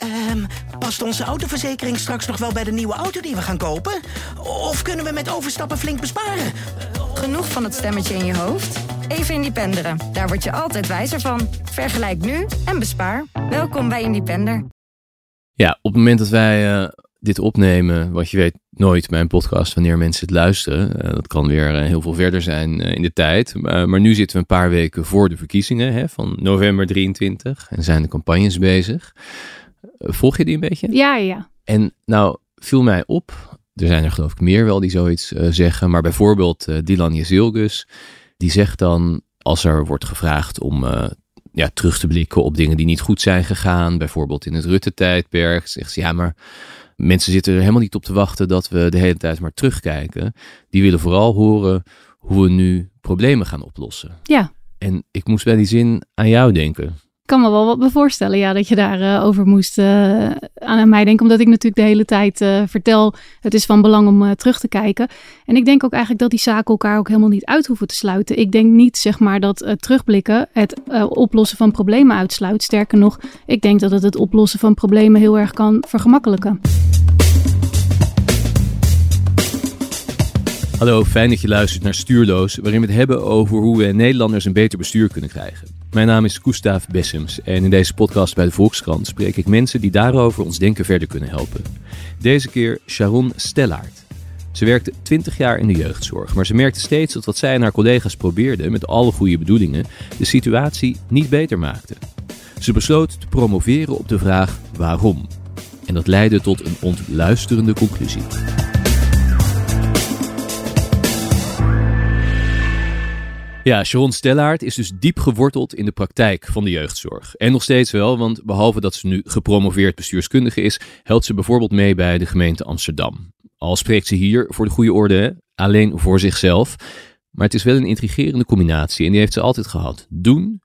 Ehm, past onze autoverzekering straks nog wel bij de nieuwe auto die we gaan kopen? Of kunnen we met overstappen flink besparen? Genoeg van het stemmetje in je hoofd? Even Independeren. Daar word je altijd wijzer van. Vergelijk nu en bespaar. Welkom bij Independer. Ja, op het moment dat wij uh, dit opnemen, wat je weet nooit mijn podcast wanneer mensen het luisteren. Uh, dat kan weer uh, heel veel verder zijn in de tijd. maar nu zitten we een paar weken voor de verkiezingen hè, van november 23 en zijn de campagnes bezig. Volg je die een beetje? Ja, ja. En nou viel mij op, er zijn er geloof ik meer wel die zoiets zeggen, maar bijvoorbeeld Dylan Jezilgus, die zegt dan als er wordt gevraagd om ja, terug te blikken op dingen die niet goed zijn gegaan. Bijvoorbeeld in het Rutte-tijdperk. Zegt ze, ja, maar mensen zitten er helemaal niet op te wachten dat we de hele tijd maar terugkijken. Die willen vooral horen hoe we nu problemen gaan oplossen. Ja. En ik moest bij die zin aan jou denken kan me wel wat me voorstellen, ja, dat je daarover uh, over moest uh, aan mij denken. Omdat ik natuurlijk de hele tijd uh, vertel, het is van belang om terug te kijken. En ik denk ook eigenlijk dat die zaken elkaar ook helemaal niet uit hoeven te sluiten. Ik denk niet, zeg maar, dat terugblikken het oplossen van problemen uitsluit. Sterker nog, ik denk dat het het oplossen van problemen heel erg kan vergemakkelijken. Hallo, fijn dat je luistert naar Stuurloos, waarin we het hebben over hoe we Nederlanders een beter bestuur kunnen krijgen. Mijn naam is Gustav Bessems en in deze podcast bij de Volkskrant spreek ik mensen die daarover ons denken verder kunnen helpen. Deze keer Sharon Stellaert. Ze werkte 20 jaar in de jeugdzorg, maar ze merkte steeds dat wat zij en haar collega's probeerden met alle goede bedoelingen de situatie niet beter maakte. Ze besloot te promoveren op de vraag waarom. En dat leidde tot een ontluisterende conclusie. Ja, Sharon Stellaert is dus diep geworteld in de praktijk van de jeugdzorg. En nog steeds wel, want behalve dat ze nu gepromoveerd bestuurskundige is, helpt ze bijvoorbeeld mee bij de gemeente Amsterdam. Al spreekt ze hier voor de goede orde alleen voor zichzelf. Maar het is wel een intrigerende combinatie en die heeft ze altijd gehad. Doen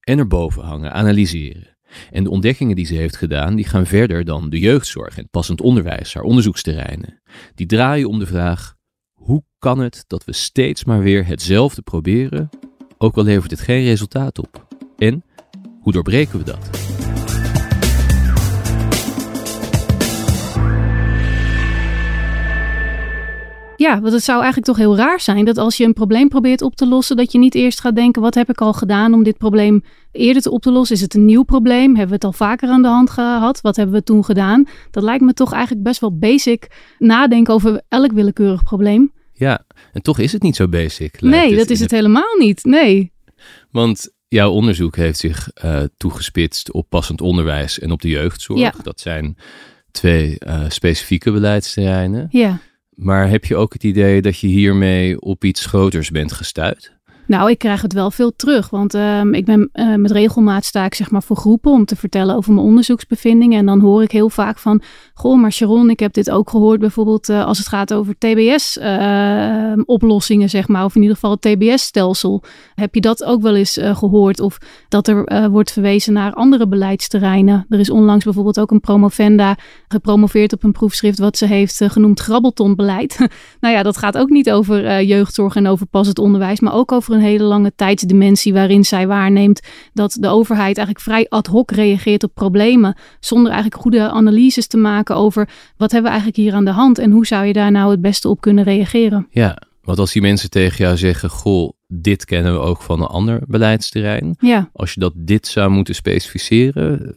en erboven hangen, analyseren. En de ontdekkingen die ze heeft gedaan, die gaan verder dan de jeugdzorg en passend onderwijs, haar onderzoeksterreinen. Die draaien om de vraag, hoe kan het dat we steeds maar weer hetzelfde proberen, ook al levert het geen resultaat op? En hoe doorbreken we dat? Ja, want het zou eigenlijk toch heel raar zijn dat als je een probleem probeert op te lossen, dat je niet eerst gaat denken: wat heb ik al gedaan om dit probleem eerder te op te lossen? Is het een nieuw probleem? Hebben we het al vaker aan de hand gehad? Wat hebben we toen gedaan? Dat lijkt me toch eigenlijk best wel basic nadenken over elk willekeurig probleem. Ja, en toch is het niet zo basic. Nee, dat is het helemaal niet. Nee. Want jouw onderzoek heeft zich uh, toegespitst op passend onderwijs en op de jeugdzorg. Ja. Dat zijn twee uh, specifieke beleidsterreinen. Ja. Maar heb je ook het idee dat je hiermee op iets groters bent gestuurd? Nou, ik krijg het wel veel terug. Want um, ik ben uh, met regelmaat sta ik zeg maar voor groepen om te vertellen over mijn onderzoeksbevindingen. En dan hoor ik heel vaak van, goh, maar Sharon, ik heb dit ook gehoord bijvoorbeeld uh, als het gaat over TBS-oplossingen, uh, zeg maar. Of in ieder geval het TBS-stelsel. Heb je dat ook wel eens gehoord? Of dat er wordt verwezen naar andere beleidsterreinen. Er is onlangs bijvoorbeeld ook een promovenda gepromoveerd op een proefschrift wat ze heeft genoemd grabbeltonbeleid. nou ja, dat gaat ook niet over jeugdzorg en over passend onderwijs, maar ook over een hele lange tijdsdimensie waarin zij waarneemt dat de overheid eigenlijk vrij ad hoc reageert op problemen, zonder eigenlijk goede analyses te maken over wat hebben we eigenlijk hier aan de hand en hoe zou je daar nou het beste op kunnen reageren. Ja, want als die mensen tegen jou zeggen, goh, dit kennen we ook van een ander beleidsterrein. Ja. Als je dat dit zou moeten specificeren,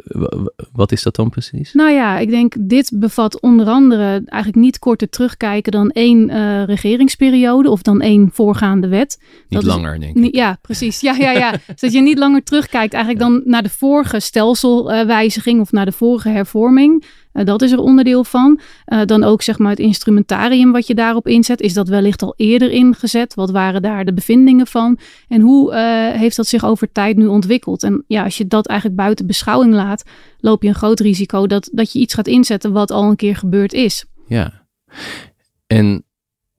wat is dat dan precies? Nou ja, ik denk dit bevat onder andere eigenlijk niet korter terugkijken dan één uh, regeringsperiode of dan één voorgaande wet. Niet dat langer, is, denk ik. Ja, precies. Ja, ja, ja. Zodat je niet langer terugkijkt eigenlijk dan naar de vorige stelselwijziging of naar de vorige hervorming. Uh, dat is er onderdeel van. Uh, dan ook zeg maar het instrumentarium wat je daarop inzet. Is dat wellicht al eerder ingezet? Wat waren daar de bevindingen van? En hoe uh, heeft dat zich over tijd nu ontwikkeld? En ja, als je dat eigenlijk buiten beschouwing laat, loop je een groot risico dat, dat je iets gaat inzetten wat al een keer gebeurd is. Ja. En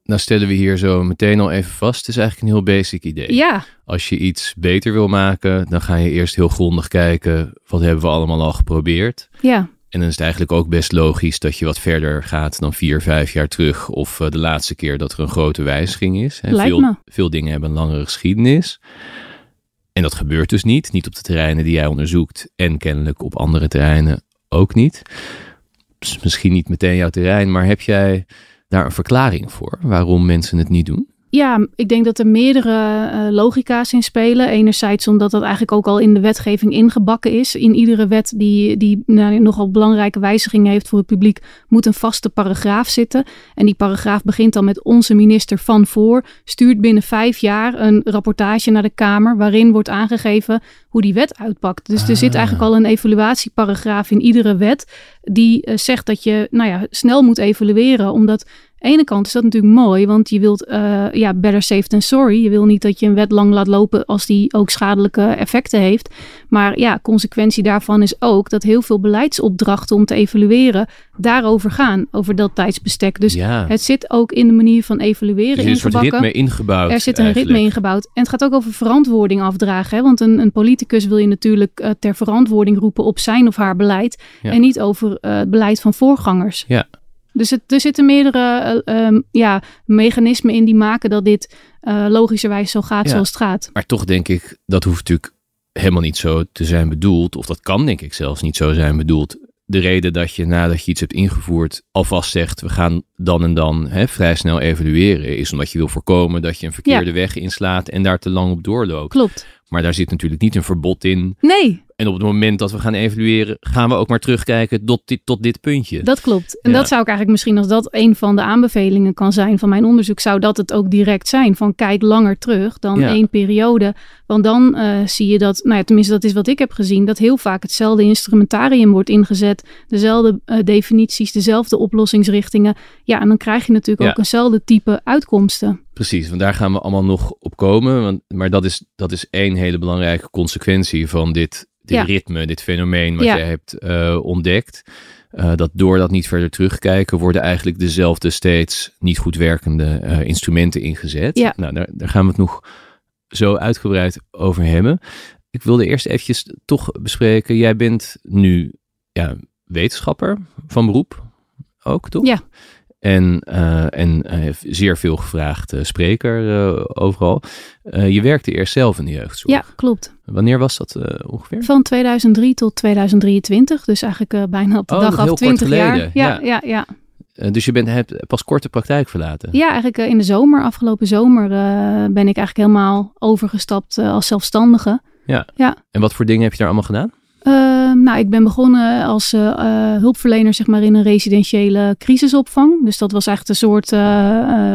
nou stellen we hier zo meteen al even vast. Het is eigenlijk een heel basic idee. Ja. Als je iets beter wil maken, dan ga je eerst heel grondig kijken. Wat hebben we allemaal al geprobeerd? Ja. En dan is het eigenlijk ook best logisch dat je wat verder gaat dan vier, vijf jaar terug. Of uh, de laatste keer dat er een grote wijziging is. Lijkt veel, me. veel dingen hebben een langere geschiedenis. En dat gebeurt dus niet. Niet op de terreinen die jij onderzoekt. En kennelijk op andere terreinen ook niet. Dus misschien niet meteen jouw terrein, maar heb jij daar een verklaring voor waarom mensen het niet doen? Ja, ik denk dat er meerdere uh, logica's in spelen. Enerzijds omdat dat eigenlijk ook al in de wetgeving ingebakken is. In iedere wet die, die nou, nogal belangrijke wijzigingen heeft voor het publiek, moet een vaste paragraaf zitten. En die paragraaf begint dan met onze minister van voor, stuurt binnen vijf jaar een rapportage naar de Kamer waarin wordt aangegeven hoe die wet uitpakt. Dus er zit eigenlijk al een evaluatieparagraaf in iedere wet die uh, zegt dat je nou ja, snel moet evalueren, omdat ene kant is dat natuurlijk mooi, want je wilt uh, ja, better safe than sorry. Je wil niet dat je een wet lang laat lopen als die ook schadelijke effecten heeft. Maar ja, consequentie daarvan is ook dat heel veel beleidsopdrachten om te evalueren daarover gaan, over dat tijdsbestek. Dus ja. het zit ook in de manier van evalueren er is een ritme ingebouwd. Er zit een eigenlijk. ritme ingebouwd. En het gaat ook over verantwoording afdragen. Hè? Want een, een politicus wil je natuurlijk uh, ter verantwoording roepen op zijn of haar beleid. Ja. En niet over uh, het beleid van voorgangers. Ja. Dus het, er zitten meerdere uh, um, ja, mechanismen in die maken dat dit uh, logischerwijs zo gaat Ja. zoals het gaat. Maar toch denk ik, dat hoeft natuurlijk helemaal niet zo te zijn bedoeld. Of dat kan denk ik zelfs niet zo zijn bedoeld. De reden dat je nadat je iets hebt ingevoerd alvast zegt, we gaan dan en dan hè, vrij snel evalueren, is omdat je wil voorkomen dat je een verkeerde weg inslaat en daar te lang op doorloopt. Klopt. Maar daar zit natuurlijk niet een verbod in. Nee, En op het moment dat we gaan evalueren, gaan we ook maar terugkijken tot dit, tot dit puntje. dat klopt. En Ja. dat zou ik eigenlijk misschien als dat een van de aanbevelingen kan zijn van mijn onderzoek, zou dat het ook direct zijn. Van kijk langer terug dan Ja. één periode. Want dan uh, zie je dat, nou ja, tenminste dat is wat ik heb gezien, dat heel vaak hetzelfde instrumentarium wordt ingezet. Dezelfde uh, definities, dezelfde oplossingsrichtingen. Ja, en dan krijg je natuurlijk Ja. ook eenzelfde type uitkomsten. Precies, want daar gaan we allemaal nog op komen. Want, maar dat is, dat is één hele belangrijke consequentie van dit, dit Ja. ritme, dit fenomeen wat Ja. je hebt eh, ontdekt. Eh, dat door dat niet verder terugkijken, worden eigenlijk dezelfde steeds niet goed werkende eh, instrumenten ingezet. Ja. Nou, daar, daar gaan we het nog zo uitgebreid over hebben. Ik wilde eerst eventjes toch bespreken. Jij bent nu ja, wetenschapper van beroep ook, toch? Ja. En, uh, en uh, zeer veel gevraagd spreker uh, overal. je werkte eerst zelf in de jeugdzorg. Ja, klopt. Wanneer was dat ongeveer? Van 2003 tot 2023. Dus eigenlijk bijna op de oh, dag af 20 jaar. Ja, ja, ja. ja. dus je bent, hebt pas korte praktijk verlaten? Ja, eigenlijk in de zomer, afgelopen zomer, ben ik eigenlijk helemaal overgestapt als zelfstandige. Ja. ja. En wat voor dingen heb je daar allemaal gedaan? Uh, nou, ik ben begonnen als uh, uh, hulpverlener zeg maar, in een residentiële crisisopvang. Dus dat was echt een soort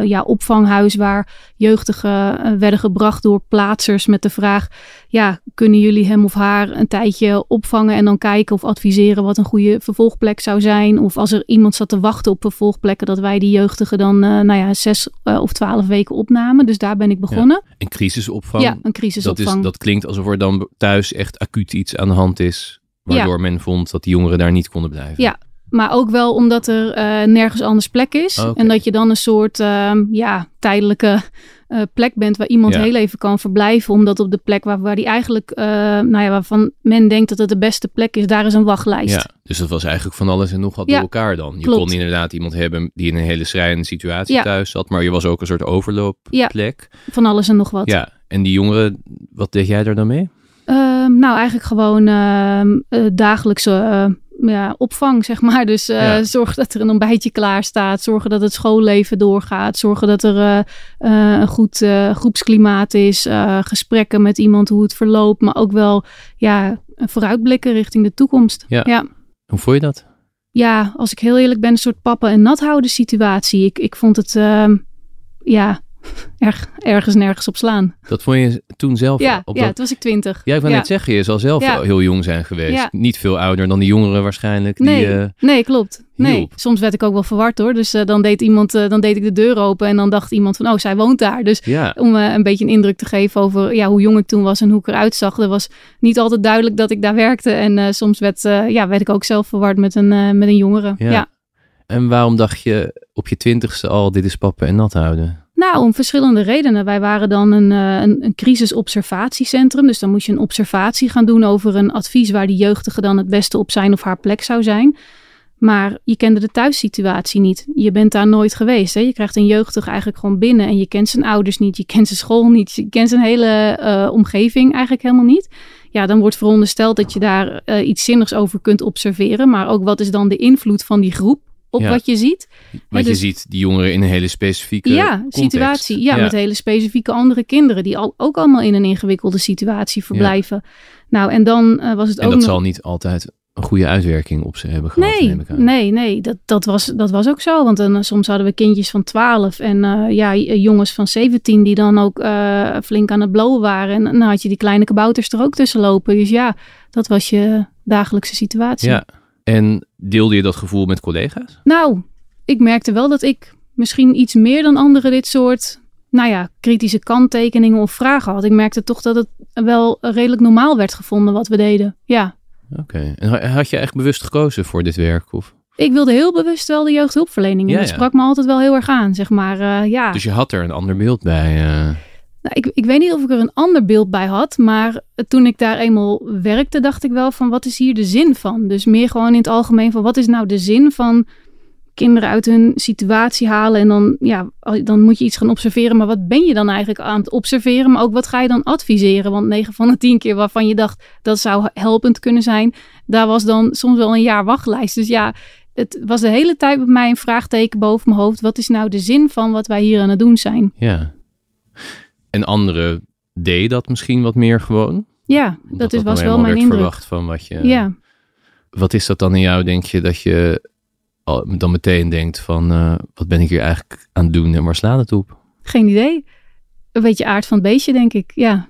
ja, opvanghuis waar jeugdigen werden gebracht door plaatsers met de vraag: ja, kunnen jullie hem of haar een tijdje opvangen en dan kijken of adviseren wat een goede vervolgplek zou zijn? Of als er iemand zat te wachten op vervolgplekken, dat wij die jeugdigen dan nou ja, zes of twaalf weken opnamen. Dus daar ben ik begonnen. Ja, een crisisopvang? Ja, een crisisopvang. Dat, is, dat klinkt alsof er dan thuis echt acuut iets aan de hand is. Waardoor ja. men vond dat die jongeren daar niet konden blijven. Ja, maar ook wel omdat er uh, nergens anders plek is. Okay. En dat je dan een soort uh, ja, tijdelijke uh, plek bent waar iemand Ja. heel even kan verblijven. Omdat op de plek waar, waar die eigenlijk, eh, nou ja, waarvan men denkt dat het de beste plek is, daar is een wachtlijst. Ja, dus dat was eigenlijk van alles en nog wat Ja, door elkaar dan. Je klopt. kon inderdaad iemand hebben die in een hele schrijnende situatie Ja. thuis zat. Maar je was ook een soort overloopplek. Van alles en nog wat. Ja, en die jongeren, wat deed jij daar dan mee? Ehm, nou, eigenlijk gewoon ehm, eh, dagelijkse eh, ja, opvang, zeg maar. Dus eh, Ja. zorg dat er een ontbijtje klaar staat. Zorgen dat het schoolleven doorgaat. Zorgen dat er eh, eh, een goed eh, groepsklimaat is. eh, gesprekken met iemand hoe het verloopt. Maar ook wel ja, vooruitblikken richting de toekomst. Ja. ja. Hoe vond je dat? Ja, als ik heel eerlijk ben, een soort papa en nat houden situatie. Ik, ik vond het, ehm, ja, erg, ergens nergens op slaan. Dat vond je toen zelf Ja, op ja dat... toen was ik twintig. Ja, ik wil ja. net zeggen, je zal zelf Ja. heel jong zijn geweest. Niet veel ouder dan die jongeren waarschijnlijk. Nee, Die, eh, nee, klopt. Nee, hielp. soms werd ik ook wel verward hoor. Dus eh, dan deed iemand, eh, dan deed ik de deur open en dan dacht iemand van, oh, zij woont daar. Dus om eh, een beetje een indruk te geven over ja, hoe jong ik toen was en hoe ik eruit zag. Er was niet altijd duidelijk dat ik daar werkte. En eh, soms werd, eh, ja, werd ik ook zelf verward met een, eh, met een jongere. Ja. ja. En waarom dacht je op je twintigste al, dit is pappen en nat houden? Nou, om verschillende redenen. Wij waren dan een, eh, een, een crisisobservatiecentrum. Dus dan moest je een observatie gaan doen over een advies waar die jeugdige dan het beste op zijn of haar plek zou zijn. Maar je kende de thuissituatie niet. Je bent daar nooit geweest. Hè? Je krijgt een jeugdige eigenlijk gewoon binnen en je kent zijn ouders niet, je kent zijn school niet, je kent zijn hele uh, omgeving eigenlijk helemaal niet. ja, dan wordt verondersteld dat je daar eh, iets zinnigs over kunt observeren. Maar ook wat is dan de invloed van die groep op Ja. wat je ziet? Want dus- je ziet die jongeren in een hele specifieke ja, situatie. Ja, met hele specifieke andere kinderen die al, ook allemaal in een ingewikkelde situatie verblijven. Nou, en dan eh, was het En ook dat nog... zal niet altijd een goede uitwerking op ze hebben gehad, Nee, nee, nee, dat, dat, was, dat was ook zo. Want dan, eh, soms hadden we kindjes van 12 en eh, ja, jongens van 17 die dan ook flink aan het blowen waren. En dan had je die kleine kabouters er ook tussen lopen. Dus ja, dat was je dagelijkse situatie. Ja, en deelde je dat gevoel met collega's? Nou, ik merkte wel dat ik misschien iets meer dan anderen dit soort, nou ja, kritische kanttekeningen of vragen had. Ik merkte toch dat het wel redelijk normaal werd gevonden wat we deden. Ja. Oké. En ha- had je echt bewust gekozen voor dit werk? Of? Ik wilde heel bewust wel de jeugdhulpverlening. En Ja, dat ja. sprak me altijd wel heel erg aan, zeg maar. eh, ja. Dus je had er een ander beeld bij. eh. Nou, ik, ik weet niet of ik er een ander beeld bij had, maar toen ik daar eenmaal werkte, dacht ik wel van wat is hier de zin van? Dus meer gewoon in het algemeen van wat is nou de zin van kinderen uit hun situatie halen en dan, ja, dan moet je iets gaan observeren. Maar wat ben je dan eigenlijk aan het observeren? Maar ook wat ga je dan adviseren? Want 9 van de 10 keer waarvan je dacht dat zou helpend kunnen zijn, daar was dan soms wel een jaar wachtlijst. Dus ja, het was de hele tijd bij mij een vraagteken boven mijn hoofd. Wat is nou de zin van wat wij hier aan het doen zijn? Ja. En anderen deden dat misschien wat meer gewoon? Ja, dat is, was wel mijn indruk. verwacht van wat je... Ja. Wat is dat dan in jou, denk je, dat je dan meteen denkt van... eh, wat ben ik hier eigenlijk aan het doen en waar slaat het op? Geen idee. Een beetje aard van het beestje, denk ik. Ja.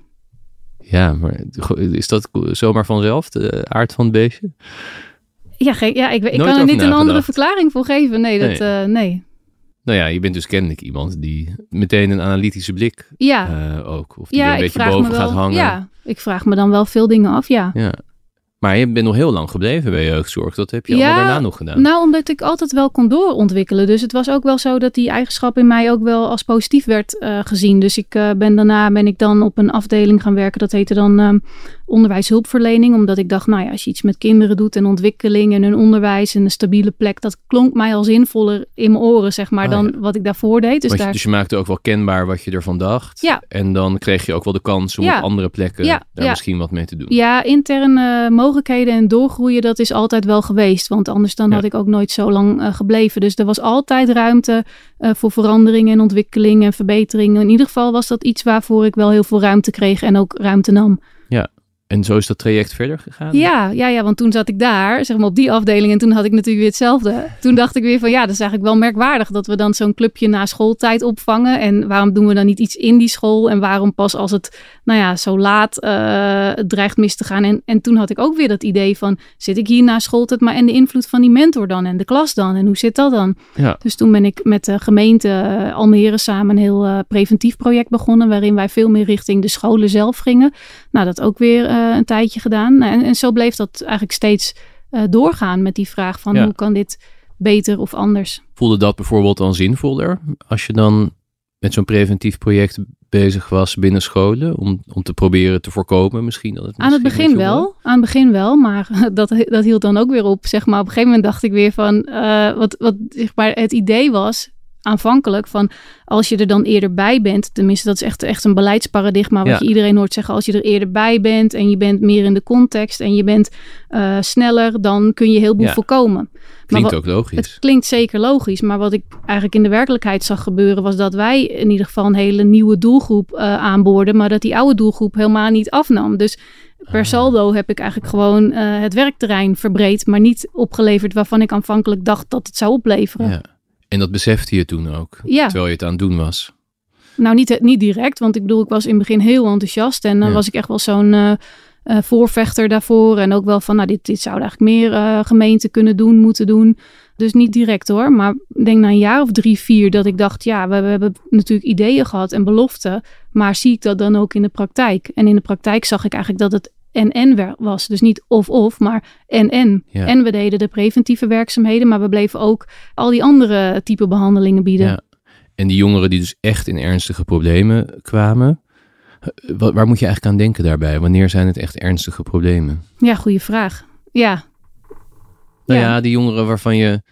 Ja, maar is dat zomaar vanzelf, de aard van het beestje? Ja, geen, ja ik, weet- ik kan er niet een andere verklaring voor geven. Nee, dat, Nee. nee. Nou ja, je bent dus kennelijk iemand die meteen een analytische blik Ja, eh, ook. Of die ja er een beetje boven wel. gaat hangen. Ja, ik vraag me dan wel veel dingen af, ja. Ja. Maar je bent nog heel lang gebleven bij jeugdzorg. Dat heb je Ja, allemaal daarna nog gedaan. Nou, omdat ik altijd wel kon doorontwikkelen. Dus het was ook wel zo dat die eigenschap in mij ook wel als positief werd eh, gezien. Dus ik eh, ben daarna ben ik dan op een afdeling gaan werken. Dat heette dan ehm onderwijshulpverlening. Omdat ik dacht, nou ja, als je iets met kinderen doet en ontwikkeling en hun onderwijs en een stabiele plek. Dat klonk mij al zinvoller in mijn oren, zeg maar, Ah, dan ja. wat ik daarvoor deed. Dus je- daar... dus je maakte ook wel kenbaar wat je ervan dacht. Ja. En dan kreeg je ook wel de kans om Ja. op andere plekken Ja, daar misschien wat mee te doen. Ja, interne mogelijkheden en doorgroeien, dat is altijd wel geweest. Want anders dan Ja. had ik ook nooit zo lang eh, gebleven. Dus er was altijd ruimte eh, voor verandering en ontwikkeling en verbetering. In ieder geval was dat iets waarvoor ik wel heel veel ruimte kreeg en ook ruimte nam. En zo is dat traject verder gegaan? Ja, ja, ja, want toen zat ik daar, zeg maar op die afdeling. En toen had ik natuurlijk weer hetzelfde. Toen dacht ik weer van ja, dat is eigenlijk wel merkwaardig dat we dan zo'n clubje na schooltijd opvangen. En waarom doen we dan niet iets in die school? En waarom pas als het, nou ja, zo laat eh, dreigt mis te gaan? En, en toen had ik ook weer dat idee van, zit ik hier na schooltijd? Maar en de invloed van die mentor dan en de klas dan? En hoe zit dat dan? Ja. Dus toen ben ik met de gemeente eh, Almere samen een heel eh, preventief project begonnen. Waarin wij veel meer richting de scholen zelf gingen. Nou, dat ook weer een tijdje gedaan. Nou, en, en zo bleef dat eigenlijk steeds eh, doorgaan met die vraag van Ja. hoe kan dit beter of anders? Voelde dat bijvoorbeeld dan zinvoller? Als je dan met zo'n preventief project bezig was binnen scholen? Om, om te proberen te voorkomen misschien? Dat het Aan het begin wel, aan het begin wel, maar dat, dat hield dan ook weer op. Zeg maar. Op een gegeven moment dacht ik weer van, eh, wat, wat zeg maar, het idee was aanvankelijk van als je er dan eerder bij bent, tenminste dat is echt, echt een beleidsparadigma wat Ja. je iedereen hoort zeggen, als je er eerder bij bent en je bent meer in de context en je bent eh, sneller, dan kun je heel veel Ja. voorkomen. Klinkt wat- ook logisch. Het klinkt zeker logisch, maar wat ik eigenlijk in de werkelijkheid zag gebeuren, was dat wij in ieder geval een hele nieuwe doelgroep eh aanboorden, maar dat die oude doelgroep helemaal niet afnam. Dus per saldo heb ik eigenlijk gewoon eh, het werkterrein verbreed, maar niet opgeleverd waarvan ik aanvankelijk dacht dat het zou opleveren. Ja. En dat besefte je toen ook, Ja. terwijl je het aan het doen was. Nou, niet, niet direct, want ik bedoel, ik was in het begin heel enthousiast en dan Ja. was ik echt wel zo'n eh, eh, voorvechter daarvoor. En ook wel van, nou, dit, dit zouden eigenlijk meer eh, gemeenten kunnen doen, moeten doen. Dus niet direct hoor, maar ik denk na een jaar of drie, vier dat ik dacht, ja, we, we hebben natuurlijk ideeën gehad en beloften, maar zie ik dat dan ook in de praktijk? En in de praktijk zag ik eigenlijk dat het en-en was. Dus niet of-of, maar en-en. Ja. En we deden de preventieve werkzaamheden, maar we bleven ook al die andere type behandelingen bieden. Ja. En die jongeren die dus echt in ernstige problemen kwamen. eh, wa- Waar moet je eigenlijk aan denken daarbij? Wanneer zijn het echt ernstige problemen? Ja, goede vraag. Ja, Nou Ja. ja, die jongeren waarvan je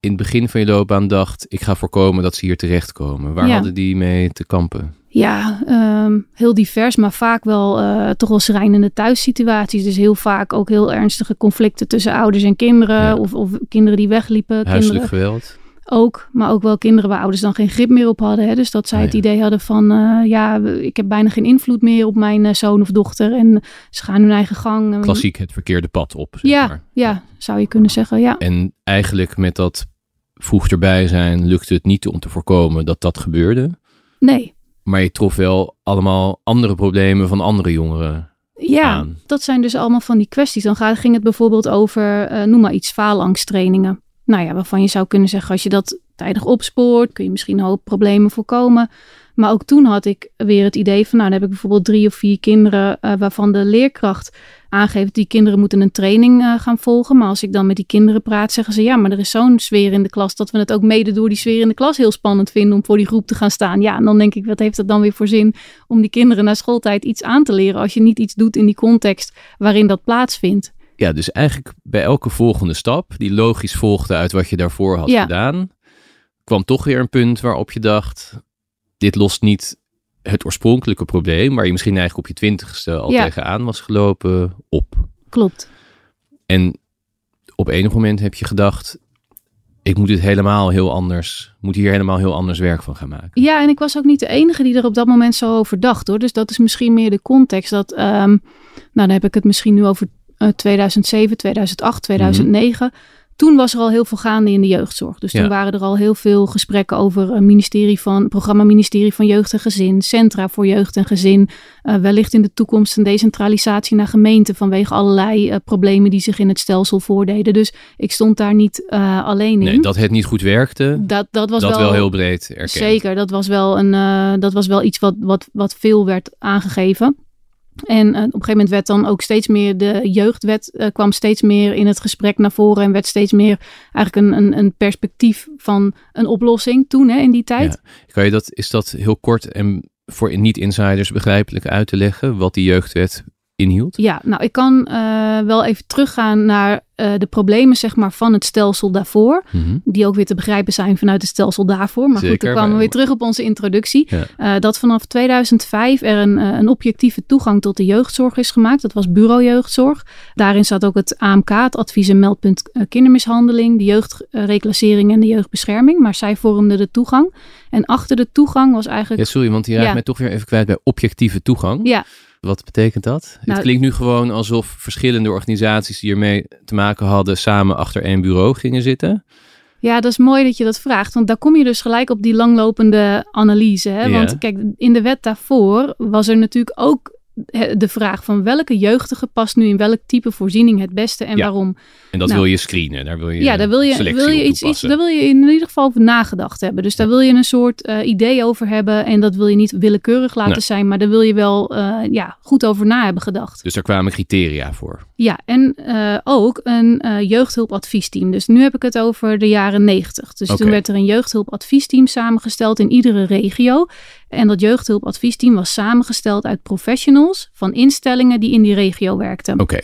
in het begin van je loopbaan dacht... ik ga voorkomen dat ze hier terechtkomen. Waar Ja. hadden die mee te kampen? Ja, ehm, heel divers, maar vaak wel uh, toch wel schrijnende thuissituaties. Dus heel vaak ook heel ernstige conflicten tussen ouders en kinderen. Of, of kinderen die wegliepen. Huiselijk kinderen. geweld. Ook, maar ook wel kinderen waar ouders dan geen grip meer op hadden. Hè? Dus dat zij Oh, het idee hadden van, eh, ja, ik heb bijna geen invloed meer op mijn eh, zoon of dochter. En ze gaan hun eigen gang. Klassiek het verkeerde pad op. Zeg Ja, maar. ja, zou je kunnen zeggen, ja. En eigenlijk met dat vroeg erbij zijn lukte het niet om te voorkomen dat dat gebeurde. Nee, Maar je trof wel allemaal andere problemen van andere jongeren ja, aan. dat zijn dus allemaal van die kwesties. Dan gaat, ging het bijvoorbeeld over, eh, noem maar iets, faalangsttrainingen. Nou ja, waarvan je zou kunnen zeggen, als je dat tijdig opspoort, kun je misschien een hoop problemen voorkomen. Maar ook toen had ik weer het idee van, nou, dan heb ik bijvoorbeeld drie of vier kinderen eh, waarvan de leerkracht aangeeft, die kinderen moeten een training eh, gaan volgen. Maar als ik dan met die kinderen praat, zeggen ze, ja, maar er is zo'n sfeer in de klas dat we het ook mede door die sfeer in de klas heel spannend vinden om voor die groep te gaan staan. Ja, en dan denk ik, wat heeft het dan weer voor zin om die kinderen na schooltijd iets aan te leren als je niet iets doet in die context waarin dat plaatsvindt? Ja, dus eigenlijk bij elke volgende stap, die logisch volgde uit wat je daarvoor had Ja. gedaan, kwam toch weer een punt waarop je dacht, dit lost niet het oorspronkelijke probleem, waar je misschien eigenlijk op je twintigste al Ja. tegenaan was gelopen, op. Klopt. En op enig moment heb je gedacht, ik moet dit helemaal heel anders, moet hier helemaal heel anders werk van gaan maken. Ja, en ik was ook niet de enige die er op dat moment zo over dacht hoor. Dus dat is misschien meer de context. Dat, ehm, nou, dan heb ik het misschien nu over eh, 2007, 2008, 2009. Toen was er al heel veel gaande in de jeugdzorg. Dus toen waren er al heel veel gesprekken over een ministerie van, programma ministerie van Jeugd en Gezin, centra voor jeugd en gezin. eh, wellicht in de toekomst een decentralisatie naar gemeenten vanwege allerlei eh, problemen die zich in het stelsel voordeden. Dus ik stond daar niet eh, alleen in. Nee, dat het niet goed werkte, dat, dat was dat wel, wel heel breed erkend. Zeker, dat was wel, een, eh, dat was wel iets wat, wat, wat veel werd aangegeven. En eh, op een gegeven moment werd dan ook steeds meer de jeugdwet eh, kwam steeds meer in het gesprek naar voren en werd steeds meer eigenlijk een, een, een perspectief van een oplossing toen hè, in die tijd. Kan je dat, is dat heel kort en voor niet-insiders begrijpelijk uit te leggen, wat die jeugdwet inhield? Ja, nou ik kan eh, wel even teruggaan naar eh, de problemen zeg maar, van het stelsel daarvoor. Mhm. Die ook weer te begrijpen zijn vanuit het stelsel daarvoor. Maar goed, dan kwamen we weer terug op onze introductie. Ja. Eh, dat vanaf 2005 er een, een objectieve toegang tot de jeugdzorg is gemaakt. Dat was bureau jeugdzorg. Daarin zat ook het AMK, het advies- en meldpunt kindermishandeling, de jeugdreclassering en de jeugdbescherming. Maar zij vormden de toegang. En achter de toegang was eigenlijk... Ja, sorry, want je raakt Ja. mij toch weer even kwijt bij objectieve toegang. Ja, Wat betekent dat? Nou- het klinkt nu gewoon alsof verschillende organisaties die ermee te maken hadden samen achter één bureau gingen zitten. Ja, dat is mooi dat je dat vraagt. Want daar kom je dus gelijk op die langlopende analyse. Hè? Ja. Want kijk, in de wet daarvoor was er natuurlijk ook de vraag van welke jeugdige past nu in welk type voorziening het beste en Ja. waarom. En dat Nou. wil je screenen. Daar wil je Ja, daar wil je, wil je iets, iets, daar wil je in ieder geval over nagedacht hebben. Dus daar wil je een soort eh, idee over hebben. En dat wil je niet willekeurig laten Nee. zijn, maar daar wil je wel eh, ja, goed over na hebben gedacht. Dus daar kwamen criteria voor. Ja, en eh, ook een jeugdhulpadviesteam. Dus nu heb ik het over de jaren 90. Dus toen werd er een jeugdhulpadviesteam samengesteld in iedere regio. En dat jeugdhulpadviesteam was samengesteld uit professionals van instellingen die in die regio werkten. Oké,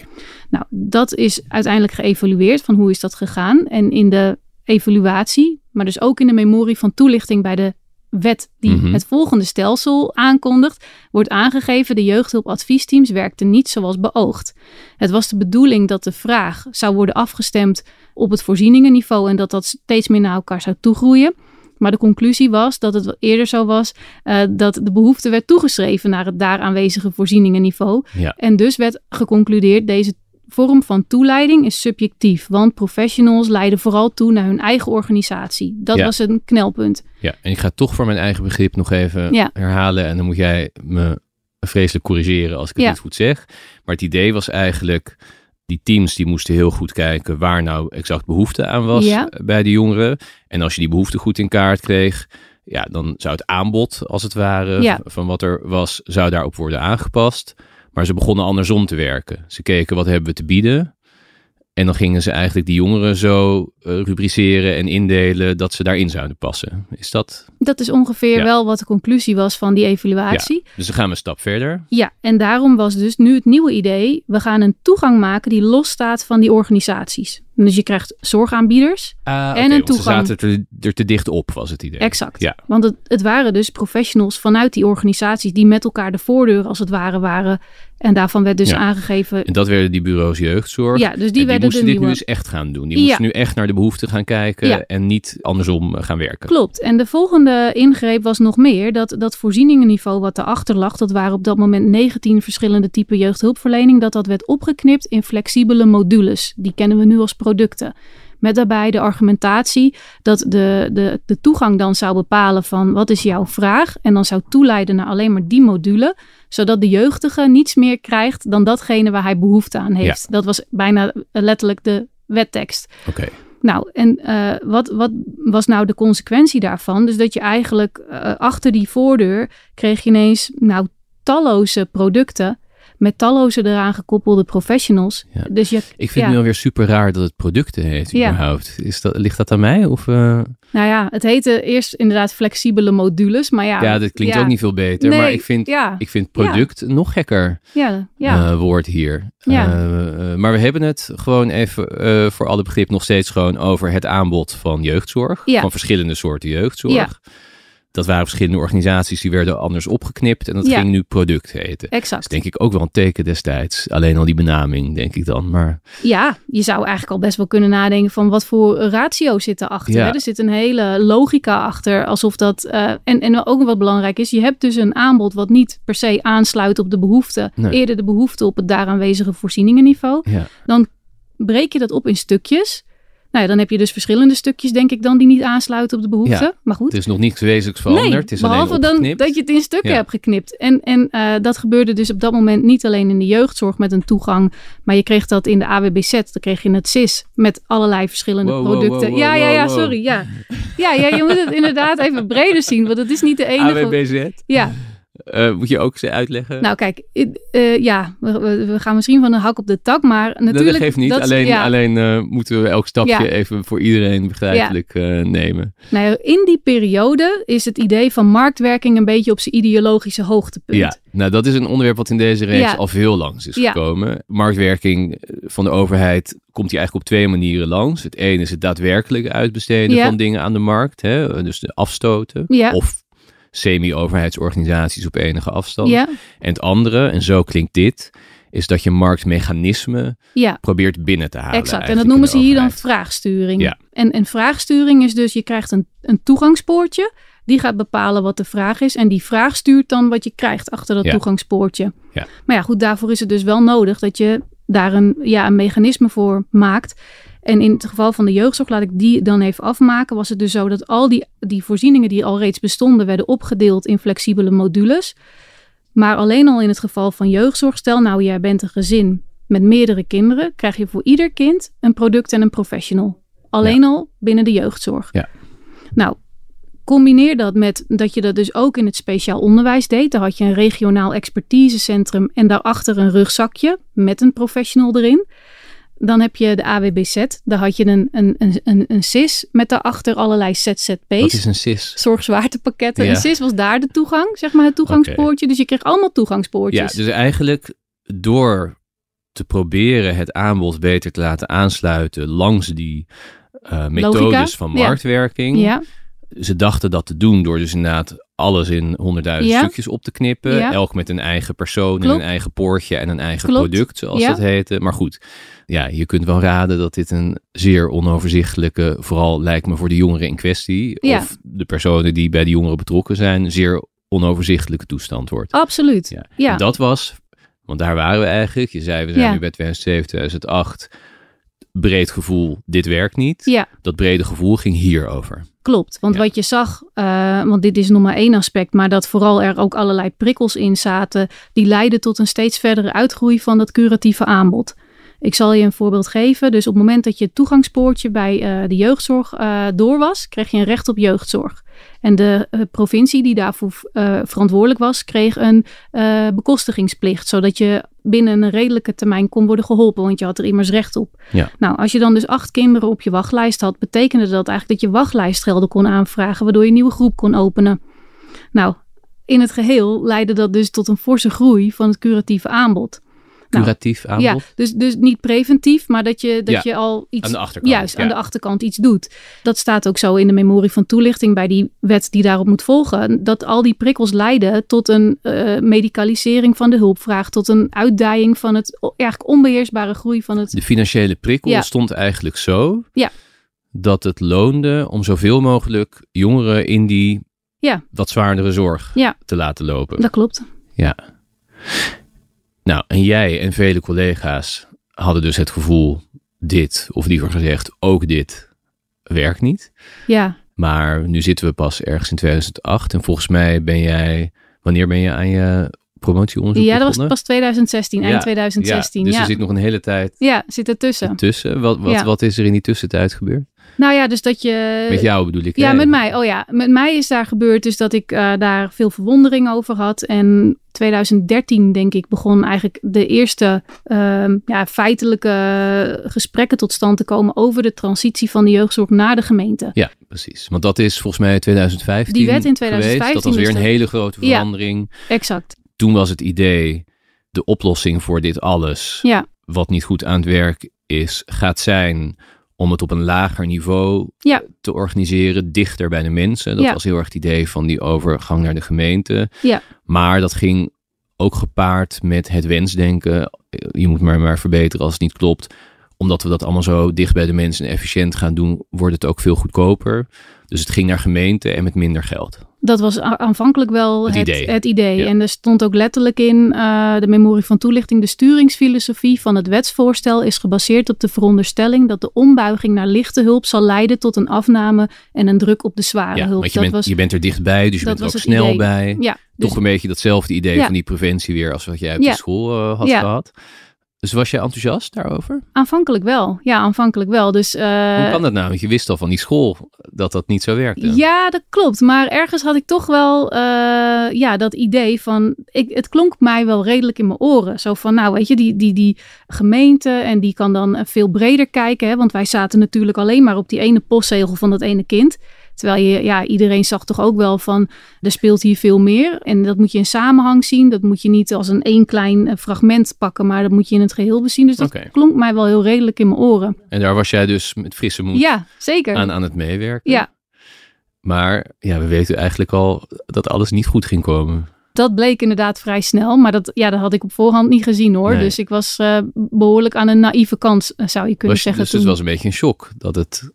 Nou, dat is uiteindelijk geëvalueerd van hoe is dat gegaan. En in de evaluatie, maar dus ook in de memorie van toelichting bij de wet die Mhm. het volgende stelsel aankondigt, wordt aangegeven de jeugdhulpadviesteams werkten niet zoals beoogd. Het was de bedoeling dat de vraag zou worden afgestemd op het voorzieningenniveau en dat dat steeds meer naar elkaar zou toegroeien. Maar de conclusie was dat het wel eerder zo was eh, dat de behoefte werd toegeschreven naar het daar aanwezige voorzieningenniveau. ja. En dus werd geconcludeerd, deze vorm van toeleiding is subjectief, want professionals leiden vooral toe naar hun eigen organisatie. Dat Ja. was een knelpunt. ja. En ik ga toch voor mijn eigen begrip nog even Ja. herhalen. En dan moet jij me vreselijk corrigeren als ik het Ja. niet goed zeg. Maar het idee was eigenlijk, die teams die moesten heel goed kijken waar nou exact behoefte aan was Ja. bij de jongeren. En als je die behoefte goed in kaart kreeg, ja, dan zou het aanbod, als het ware, Ja. van wat er was, zou daarop worden aangepast. Maar ze begonnen andersom te werken. Ze keken wat hebben we te bieden. En dan gingen ze eigenlijk die jongeren zo eh, rubriceren en indelen dat ze daarin zouden passen. Is dat? Dat is ongeveer Ja. wel wat de conclusie was van die evaluatie. Dus dan gaan we een stap verder. Ja, en daarom was dus nu het nieuwe idee, we gaan een toegang maken die losstaat van die organisaties. Dus je krijgt zorgaanbieders. Ah, En een want ze toegang. zaten er, er te dicht op, was het idee. Exact. Ja. Want het, het waren dus professionals vanuit die organisaties die met elkaar de voordeur als het ware waren. En daarvan werd dus Ja. aangegeven. En dat werden die bureaus jeugdzorg. Ja, dus die die werden moesten dit nu dus echt gaan doen. Die Ja. moesten nu echt naar de behoeften gaan kijken Ja. en niet andersom gaan werken. Klopt. En de volgende ingreep was nog meer dat dat voorzieningenniveau wat erachter lag, dat waren op dat moment 19 verschillende typen jeugdhulpverlening, dat dat werd opgeknipt in flexibele modules. Die kennen we nu als producten. Met daarbij de argumentatie dat de, de, de toegang dan zou bepalen van wat is jouw vraag. En dan zou toeleiden naar alleen maar die module. Zodat de jeugdige niets meer krijgt dan datgene waar hij behoefte aan heeft. Dat was bijna letterlijk de wettekst. Oké. Nou, en eh, wat, wat was nou de consequentie daarvan? Dus dat je eigenlijk eh, achter die voordeur kreeg je ineens nou talloze producten met talloze eraan gekoppelde professionals. Ja. Dus je, Ik vind ja, het nu alweer super raar dat het producten heet Ja. überhaupt. Is dat, ligt dat aan mij? Of, eh, nou ja, het heette eerst inderdaad flexibele modules, maar ja. ja, dat klinkt ook niet veel beter. Nee, maar ik vind, ja. ik vind product nog gekker Ja, ja. eh, woord hier. Ja. Eh, maar we hebben het gewoon even voor alle begrip nog steeds gewoon over het aanbod van jeugdzorg. Ja. Van verschillende soorten jeugdzorg. Ja. Dat waren verschillende organisaties die werden anders opgeknipt. En dat Ja. ging nu product heten. Dat is exact. denk ik ook wel een teken destijds. Alleen al die benaming, denk ik dan. Maar Ja, je zou eigenlijk al best wel kunnen nadenken van wat voor ratio zit erachter. Ja. Hè? Er zit een hele logica achter, alsof dat... eh, en, en ook wat belangrijk is, je hebt dus een aanbod wat niet per se aansluit op de behoefte. Nee. Eerder de behoefte op het daar aanwezige voorzieningenniveau. ja, Dan breek je dat op in stukjes. Nou ja, dan heb je dus verschillende stukjes, denk ik dan, die niet aansluiten op de behoefte. Ja. Maar goed, er is nog niets wezenlijks veranderd. Nee, het is behalve dan dat je het in stukken Ja. hebt geknipt. En, en eh, dat gebeurde dus op dat moment niet alleen in de jeugdzorg met een toegang. Maar je kreeg dat in de AWBZ. Dan kreeg je het CIS met allerlei verschillende Wow, producten. wow, ja, wow, ja, ja, sorry. Ja. Ja, ja, je moet het inderdaad even breder zien. Want het is niet de enige... AWBZ. Ja, Eh, moet je ook ze uitleggen? nou kijk. eh, ja, we, gaan misschien van een hak op de tak. Maar natuurlijk... dat geeft niet. dat- alleen ja. alleen eh, moeten we elk stapje Ja. even voor iedereen begrijpelijk nemen. Nou in die periode is het idee van marktwerking een beetje op zijn ideologische hoogtepunt. Ja, nou dat is een onderwerp wat in deze reeks al veel langs is gekomen. Marktwerking van de overheid komt hier eigenlijk op twee manieren langs. Het ene is het daadwerkelijk uitbesteden van dingen aan de markt. Hè? Dus de afstoten. Ja. Of semi-overheidsorganisaties op enige afstand. Ja, En het andere, en zo klinkt dit, is dat je marktmechanismen ja. probeert binnen te halen. Exact. En dat noemen ze hier dan vraagsturing. Ja. En, en vraagsturing is dus, je krijgt een, een toegangspoortje. Die gaat bepalen wat de vraag is. En die vraag stuurt dan wat je krijgt achter dat Ja. toegangspoortje. Ja. Maar ja, goed, daarvoor is het dus wel nodig dat je daar een, ja, een mechanisme voor maakt. En in het geval van de jeugdzorg, laat ik die dan even afmaken, was het dus zo dat al die, die voorzieningen die al reeds bestonden, werden opgedeeld in flexibele modules. Maar alleen al in het geval van jeugdzorg, stel nou jij bent een gezin met meerdere kinderen, krijg je voor ieder kind een product en een professional. Alleen al binnen de jeugdzorg. Ja. Nou, combineer dat met dat je dat dus ook in het speciaal onderwijs deed. Daar had je een regionaal expertisecentrum en daarachter een rugzakje met een professional erin. Dan heb je de AWBZ, daar had je een, een, een, een, een SIS met daarachter allerlei ZZP's Wat is een SIS? zorgzwaartepakketten. Ja. En CIS was daar de toegang, zeg maar het toegangspoortje. Dus je kreeg allemaal Ja, toegangspoortjes. dus eigenlijk door te proberen het aanbod beter te laten aansluiten langs die eh, methodes Logica, van ja. marktwerking. ja, Ze dachten dat te doen door dus inderdaad alles in honderdduizend Ja. stukjes op te knippen. Ja. Elk met een eigen persoon en een eigen poortje en een eigen Klopt. product, zoals Ja. dat heette. Maar goed, ja, je kunt wel raden dat dit een zeer onoverzichtelijke, vooral lijkt me voor de jongeren in kwestie, Ja. of de personen die bij de jongeren betrokken zijn, zeer onoverzichtelijke toestand wordt. absoluut. Ja. Dat was, want daar waren we eigenlijk. Je zei, we zijn Ja. nu bij 2007, 2008. Breed gevoel, dit werkt niet. ja. Dat brede gevoel ging hierover. Klopt, want Ja. wat je zag, eh, want dit is nog maar één aspect, maar dat vooral er ook allerlei prikkels in zaten, die leidden tot een steeds verdere uitgroei van dat curatieve aanbod. Ik zal je een voorbeeld geven. Dus op het moment dat je het toegangspoortje bij eh, de jeugdzorg eh, door was, kreeg je een recht op jeugdzorg. En de eh, provincie die daarvoor verantwoordelijk was, kreeg een bekostigingsplicht, zodat je binnen een redelijke termijn kon worden geholpen, want je had er immers recht op. Ja. Nou, als je dan dus acht kinderen op je wachtlijst had, betekende dat eigenlijk dat je wachtlijstgelden kon aanvragen, waardoor je een nieuwe groep kon openen. Nou, in het geheel leidde dat dus tot een forse groei van het curatieve aanbod. Curatief aanbod? Ja, dus, dus niet preventief, maar dat je, dat Ja, je al iets... aan de achterkant, Juist, aan de achterkant iets doet. Dat staat ook zo in de memorie van toelichting bij die wet die daarop moet volgen. Dat al die prikkels leiden tot een eh, medicalisering van de hulpvraag. Tot een uitdijing van het eigenlijk onbeheersbare groei van het... De financiële prikkel Ja. stond eigenlijk zo Ja. dat het loonde om zoveel mogelijk jongeren in die Ja. wat zwaardere zorg Ja. te laten lopen. Dat klopt. Ja. Nou, en jij en vele collega's hadden dus het gevoel, dit, of liever gezegd, ook dit, werkt niet. Ja, Maar nu zitten we pas ergens in 2008 en volgens mij ben jij, wanneer ben je aan je promotieonderzoek ja dat was pas 2016, eind Ja, 2016. Ja, dus Ja, er zit nog een hele tijd ja zit ertussen. tussen. Wat, wat, wat is er in die tussentijd gebeurd? Nou ja, dus dat je... Met jou bedoel ik. Ja, hè? met mij. Oh ja, met mij is daar gebeurd dus dat ik eh, daar veel verwondering over had. En 2013, denk ik, begon eigenlijk de eerste ehm, ja, feitelijke gesprekken tot stand te komen over de transitie van de jeugdzorg naar de gemeente. Ja, precies. Want dat is volgens mij 2015 Die wet in geweest. 2015 Dat was weer een dat. hele grote Ja. verandering. Exact. Toen was het idee, de oplossing voor dit alles, Ja, wat niet goed aan het werk is, gaat zijn om het op een lager niveau Ja. te organiseren, dichter bij de mensen. Dat Ja. was heel erg het idee van die overgang naar de gemeente. Ja. Maar dat ging ook gepaard met het wensdenken. Je moet maar, maar verbeteren als het niet klopt. Omdat we dat allemaal zo dicht bij de mensen en efficiënt gaan doen, wordt het ook veel goedkoper. Dus het ging naar gemeente en met minder geld. dat was aanvankelijk wel Het het, idee. het idee. Ja. En er stond ook letterlijk in eh, de memorie van toelichting. De sturingsfilosofie van het wetsvoorstel is gebaseerd op de veronderstelling dat de ombuiging naar lichte hulp zal leiden tot een afname en een druk op de zware Ja, hulp. want je, dat bent, was, je bent er dichtbij, dus je bent er ook snel idee. bij. ja, dus, Toch een beetje datzelfde idee van die preventie weer als wat jij op de school eh, had Ja. gehad. Dus was jij enthousiast daarover? aanvankelijk wel. Ja, aanvankelijk wel. Dus, eh, Hoe kan dat nou? Want je wist al van die school dat dat niet zo werkte. Ja, dat klopt. Maar ergens had ik toch wel eh, ja, dat idee van. Ik, het klonk mij wel redelijk in mijn oren. Zo van, nou weet je, die, die, die gemeente en die kan dan veel breder kijken. Hè, want wij zaten natuurlijk alleen maar op die ene postzegel van dat ene kind. Terwijl je, ja, iedereen zag toch ook wel van, er speelt hier veel meer. En dat moet je in samenhang zien. Dat moet je niet als een één klein eh, fragment pakken, maar dat moet je in het geheel bezien. Dus dat klonk mij wel heel redelijk in mijn oren. En daar was jij dus met frisse moed Ja, zeker. aan, aan het meewerken. Ja. Maar ja, we weten eigenlijk al dat alles niet goed ging komen. Dat bleek inderdaad vrij snel, maar dat, ja, dat had ik op voorhand niet gezien hoor. Nee. Dus ik was eh, behoorlijk aan een naïeve kant, eh, zou je kunnen Was zeggen. dus het was een beetje een shock dat het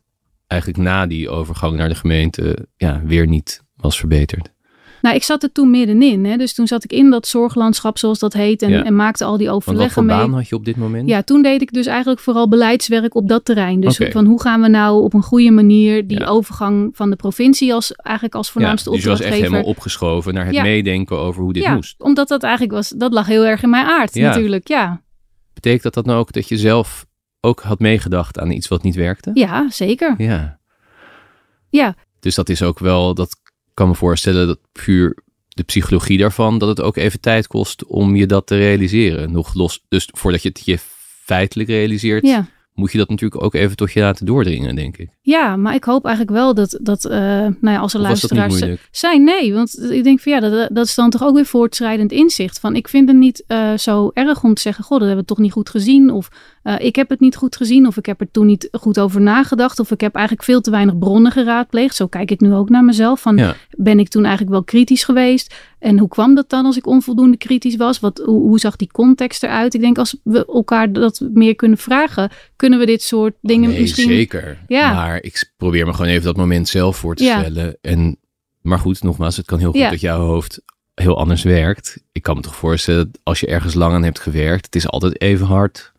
eigenlijk na die overgang naar de gemeente ja, weer niet was verbeterd. Nou, ik zat er toen middenin. Hè? Dus toen zat ik in dat zorglandschap, zoals dat heet, en, Ja. en maakte al die Want wat overleggen voor mee. baan had je op dit moment? Ja, toen deed ik dus eigenlijk vooral beleidswerk op dat terrein. Dus van hoe gaan we nou op een goede manier die Ja. overgang van de provincie als eigenlijk als voornaamste dus je was echt opdrachtgever. helemaal opgeschoven naar het Ja. meedenken over hoe dit ja, moest. omdat dat eigenlijk was, dat lag heel erg in mijn aard Ja. natuurlijk. Ja. Betekent dat dat nou ook dat je zelf ook had meegedacht aan iets wat niet werkte? ja, zeker. Ja. Ja. Dus dat is ook wel, dat kan me voorstellen dat puur de psychologie daarvan, dat het ook even tijd kost om je dat te realiseren. Nog los, dus voordat je het je feitelijk realiseert, Ja. moet je dat natuurlijk ook even tot je laten doordringen, denk ik. Ja, maar ik hoop eigenlijk wel dat, dat eh, nou ja, als er luisteraars moeilijk? zijn, nee. Want ik denk van ja, dat, dat is dan toch ook weer voortschrijdend inzicht. Van ik vind het niet eh, zo erg om te zeggen, god, dat hebben we toch niet goed gezien. Of eh, ik heb het niet goed gezien. Of ik heb er toen niet goed over nagedacht. Of ik heb eigenlijk veel te weinig bronnen geraadpleegd. Zo kijk ik nu ook naar mezelf. Van Ja. ben ik toen eigenlijk wel kritisch geweest? En hoe kwam dat dan als ik onvoldoende kritisch was? Wat, hoe, hoe zag die context eruit? Ik denk als we elkaar dat meer kunnen vragen, kunnen we dit soort dingen nee, misschien... zeker. Ja. Maar ik probeer me gewoon even dat moment zelf voor te Ja. stellen. En, maar goed, nogmaals, het kan heel goed Ja. dat jouw hoofd heel anders werkt. Ik kan me toch voorstellen, dat als je ergens lang aan hebt gewerkt, het is altijd even hard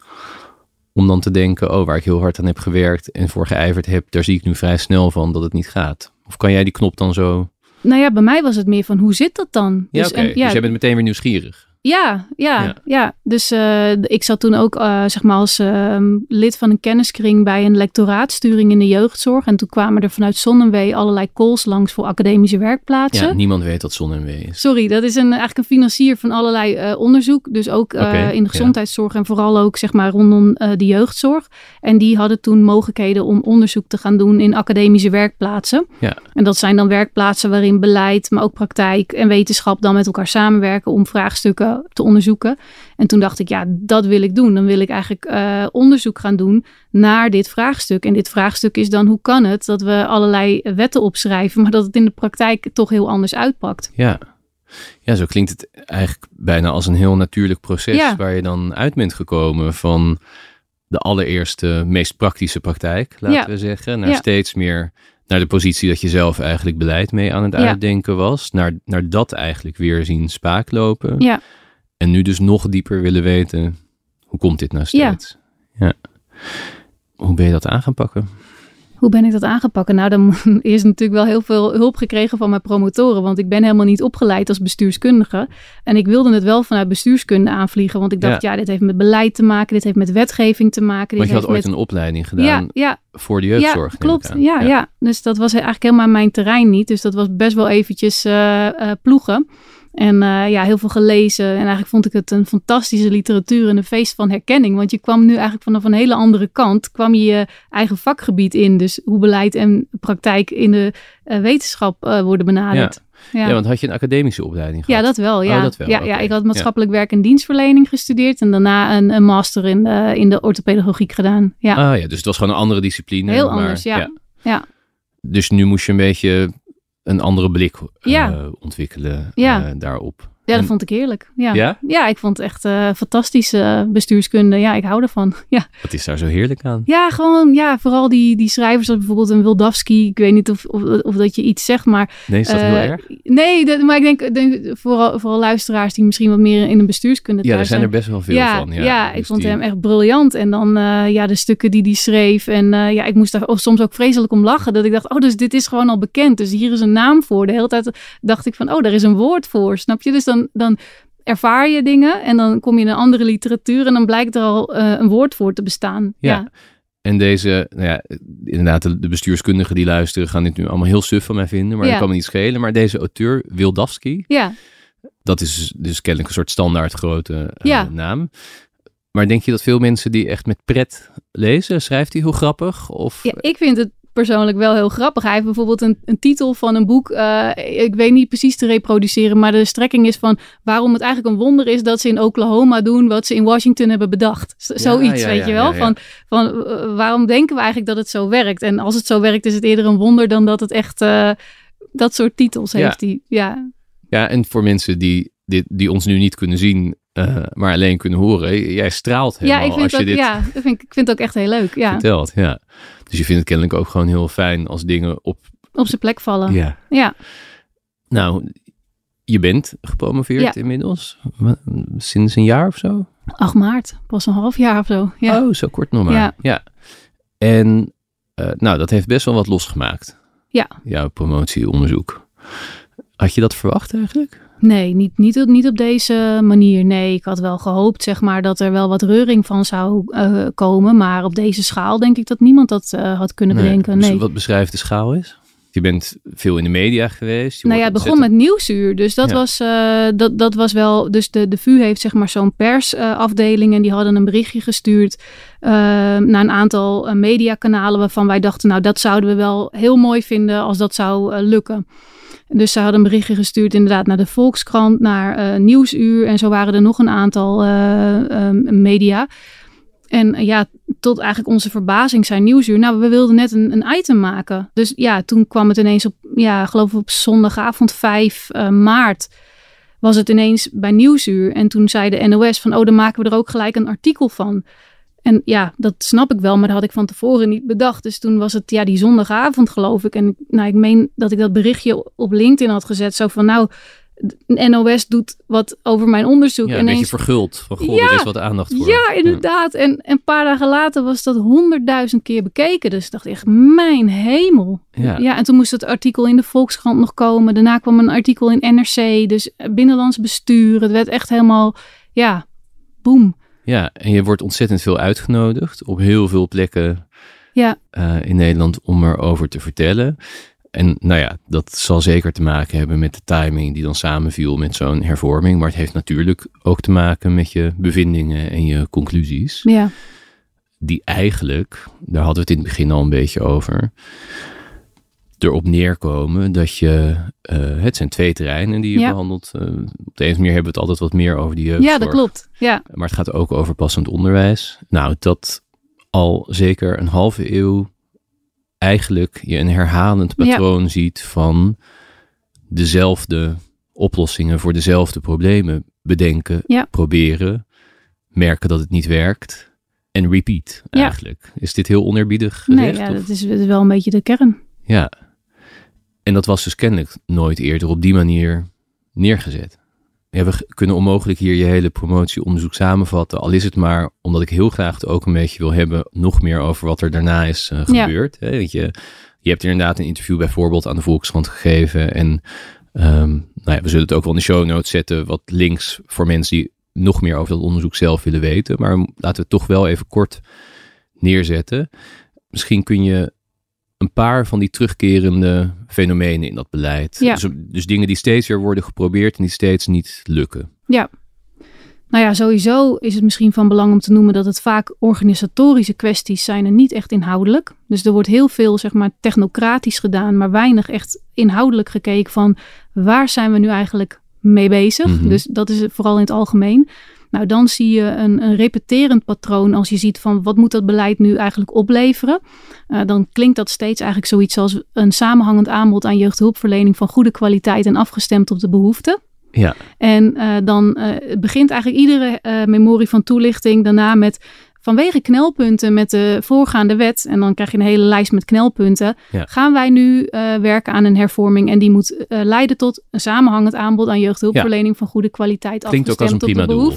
om dan te denken, oh, waar ik heel hard aan heb gewerkt en voor geijverd heb, daar zie ik nu vrij snel van dat het niet gaat. Of kan jij die knop dan zo... Nou ja, bij mij was het meer van hoe zit dat dan? Ja, Dus, oké. en, Dus ja, jij bent meteen weer nieuwsgierig. Ja, ja, Ja. ja. Dus eh, ik zat toen ook eh, zeg maar als ehm, lid van een kenniskring bij een lectoraatsturing in de jeugdzorg. En toen kwamen er vanuit Zonnewee allerlei calls langs voor academische werkplaatsen. Ja, niemand weet wat zon en wee is. Sorry, dat is een, eigenlijk een financier van allerlei eh, onderzoek. Dus ook in de ja. gezondheidszorg en vooral ook zeg maar rondom de jeugdzorg. En die hadden toen mogelijkheden om onderzoek te gaan doen in academische werkplaatsen. Ja. En dat zijn dan werkplaatsen waarin beleid, maar ook praktijk en wetenschap dan met elkaar samenwerken om vraagstukken te onderzoeken. En toen dacht ik, ja, dat wil ik doen. Dan wil ik eigenlijk uh, onderzoek gaan doen naar dit vraagstuk. En dit vraagstuk is dan, hoe kan het dat we allerlei wetten opschrijven, maar dat het in de praktijk toch heel anders uitpakt? Ja. Ja, zo klinkt het eigenlijk bijna als een heel natuurlijk proces Ja. waar je dan uit bent gekomen van de allereerste, meest praktische praktijk, laten Ja. we zeggen, naar Ja. steeds meer naar de positie dat je zelf eigenlijk beleid mee aan het uitdenken was, naar, naar dat eigenlijk weer zien spaak lopen. Ja. En nu dus nog dieper willen weten, hoe komt dit nou Ja. steeds? Ja. Hoe ben je dat aan gaan pakken? Hoe ben ik dat aangepakt? Nou, dan is natuurlijk wel heel veel hulp gekregen van mijn promotoren. Want ik ben helemaal niet opgeleid als bestuurskundige. En ik wilde het wel vanuit bestuurskunde aanvliegen. Want ik dacht, ja, dit heeft met beleid te maken. Dit heeft met wetgeving te maken. Dit Want je had ooit een opleiding gedaan Ja, ja, voor de jeugdzorg. ja klopt. Ja, ja. dus dat was eigenlijk helemaal mijn terrein niet. Dus dat was best wel eventjes eh, eh, ploegen. En eh, ja, heel veel gelezen. En eigenlijk vond ik het een fantastische literatuur en een feest van herkenning. Want je kwam nu eigenlijk vanaf een hele andere kant. kwam je je eigen vakgebied in. Dus hoe beleid en praktijk in de eh, wetenschap eh, worden benaderd. Ja. Ja, want had je een academische opleiding Ja, gehad? dat wel. Ja, Oh, dat wel, ja, ja ik had maatschappelijk werk en dienstverlening gestudeerd. En daarna een, een master in de, in de orthopedagogiek gedaan. Ja, Ah ja, dus het was gewoon een andere discipline. heel maar- anders. Ja. Ja. Dus nu moest je een beetje een andere blik eh, Ja. ontwikkelen Ja. eh, daarop. Ja, dat En- vond ik heerlijk. Ja, Ja? ja? ik vond het echt eh fantastische eh, bestuurskunde. Ja, ik hou ervan. Ja, Wat is daar zo heerlijk aan? ja gewoon ja, vooral die, die schrijvers, zoals bijvoorbeeld een Wildavsky. Ik weet niet of, of, of dat je iets zegt, maar... Nee, is dat heel eh, erg? Nee, dat- maar ik denk, denk vooral, vooral luisteraars die misschien wat meer in de bestuurskunde Ja, er zijn er best wel veel ja, van. Ja, Ja, ik Dus vond die- hem echt briljant. En dan ja, de stukken die hij schreef. En ja, ik moest daar soms ook vreselijk om lachen. Dat ik dacht, oh, dus dit is gewoon al bekend. Dus hier is een naam voor. De hele tijd dacht ik van, oh, daar is een woord voor. Snap je? Dus dan, dan ervaar je dingen en dan kom je in een andere literatuur. En dan blijkt er al eh, een woord voor te bestaan. Ja. Ja, En deze, nou ja, inderdaad, de, bestuurskundigen die luisteren gaan dit nu allemaal heel suf van mij vinden, maar Ja. dat kan me niet schelen. Maar deze auteur, Wildavsky, ja. dat is dus kennelijk een soort standaard grote eh, Ja. naam. Maar denk je dat veel mensen die echt met pret lezen, schrijft hij heel grappig? Of, Ja, ik vind het persoonlijk wel heel grappig. Hij heeft bijvoorbeeld een, een titel van een boek. eh, ik weet niet precies te reproduceren, maar de strekking is van waarom het eigenlijk een wonder is dat ze in Oklahoma doen wat ze in Washington hebben bedacht. Z- Zoiets, ja, weet je wel? Van, van eh, waarom denken we eigenlijk dat het zo werkt? En als het zo werkt, is het eerder een wonder dan dat het echt eh, dat soort titels heeft. Die, ja, Ja, en voor mensen die, dit, die ons nu niet kunnen zien, eh, maar alleen kunnen horen, jij straalt helemaal ja, ik vind, als je ook, dit ja, ik vind, ik vind het ook echt heel leuk. Ja, vertelt. Ja. Dus je vindt het kennelijk ook gewoon heel fijn als dingen op... op zijn plek vallen. Ja. ja. Nou, je bent gepromoveerd Ja. inmiddels, sinds een jaar of zo? 8 maart, pas een half jaar of zo. Ja. Oh, zo kort nog maar. Ja. ja. En eh, nou, dat heeft best wel wat losgemaakt. Ja. Jouw promotieonderzoek. Had je dat verwacht eigenlijk? Nee, niet, niet, op- niet op deze manier. Nee, ik had wel gehoopt zeg maar, dat er wel wat reuring van zou eh, komen. Maar op deze schaal denk ik dat niemand dat eh, had kunnen bedenken. Dus Nee. wat beschrijft de schaal is? Je bent veel in de media geweest. Nou ja, het begon met nieuwsuur. Dus dat, Ja. was, eh, dat, dat was wel. Dus de, de VU heeft zeg maar zo'n persafdeling. en die hadden een berichtje gestuurd naar een aantal mediakanalen. waarvan wij dachten, nou, dat zouden we wel heel mooi vinden als dat zou lukken. Dus ze hadden berichtje gestuurd inderdaad naar de Volkskrant, naar eh, Nieuwsuur. En zo waren er nog een aantal eh, eh, media. En ja, tot eigenlijk onze verbazing zijn Nieuwsuur. Nou, we wilden net een, een item maken. Dus ja, toen kwam het ineens op, ja, geloof ik op zondagavond 5 eh, maart. Was het ineens bij Nieuwsuur. En toen zei de NOS van, oh, dan maken we er ook gelijk een artikel van. En ja, dat snap ik wel, maar dat had ik van tevoren niet bedacht. Dus toen was het ja, die zondagavond, geloof ik. En nou, ik meen dat ik dat berichtje op LinkedIn had gezet. Zo van, nou, NOS doet wat over mijn onderzoek. Ja, en een beetje verguld. Van, goh, Ja. er is wat aandacht voor. ja, inderdaad. En en een paar dagen later was dat honderdduizend keer bekeken. Dus ik dacht echt, mijn hemel. Ja. en toen moest het artikel in de Volkskrant nog komen. Daarna kwam een artikel in NRC. Dus Binnenlands Bestuur. Het werd echt helemaal, ja, boem. Ja, en je wordt ontzettend veel uitgenodigd op heel veel plekken Ja, eh, in Nederland om erover te vertellen. En nou ja, dat zal zeker te maken hebben met de timing die dan samenviel met zo'n hervorming. Maar het heeft natuurlijk ook te maken met je bevindingen en je conclusies. ja, Die eigenlijk, daar hadden we het in het begin al een beetje over, erop neerkomen dat je, eh, het zijn twee terreinen die je Ja. behandelt. Eh, op de een manier hebben we het altijd wat meer over de jeugdzorg. Ja, dat klopt. Ja, Maar het gaat ook over passend onderwijs. Nou, dat al zeker een halve eeuw eigenlijk je een herhalend Ja. patroon ziet van dezelfde oplossingen voor dezelfde problemen bedenken, Ja. proberen, merken dat het niet werkt en repeat Ja. eigenlijk. Is dit heel oneerbiedig nee, gezegd? ja, of- dat is, dat is wel een beetje de kern. ja. En dat was dus kennelijk nooit eerder op die manier neergezet. Ja, we kunnen onmogelijk hier je hele promotieonderzoek samenvatten. Al is het maar omdat ik heel graag het ook een beetje wil hebben. nog meer over wat er daarna is eh, Ja. gebeurd. Je, je hebt inderdaad een interview bijvoorbeeld aan de Volkskrant gegeven. En ehm, nou ja, we zullen het ook wel in de show notes zetten. Wat links voor mensen die nog meer over dat onderzoek zelf willen weten. Maar laten we het toch wel even kort neerzetten. Misschien kun je een paar van die terugkerende fenomenen in dat beleid. Ja. Dus, dus dingen die steeds weer worden geprobeerd en die steeds niet lukken. Ja. Nou ja, sowieso is het misschien van belang om te noemen dat het vaak organisatorische kwesties zijn en niet echt inhoudelijk. Dus er wordt heel veel, zeg maar, technocratisch gedaan, maar weinig echt inhoudelijk gekeken van waar zijn we nu eigenlijk mee bezig. Mhm. Dus dat is vooral in het algemeen. Nou, dan zie je een, een repeterend patroon als je ziet van wat moet dat beleid nu eigenlijk opleveren. Uh, dan klinkt dat steeds eigenlijk zoiets als een samenhangend aanbod aan jeugdhulpverlening van goede kwaliteit en afgestemd op de behoeften. Ja. En uh, dan uh, begint eigenlijk iedere uh, memorie van toelichting daarna met vanwege knelpunten met de voorgaande wet, en dan krijg je een hele lijst met knelpunten, Ja. gaan wij nu uh, werken aan een hervorming en die moet uh, leiden tot een samenhangend aanbod aan jeugdhulpverlening van goede kwaliteit Klinkt ook als een afgestemd prima doel.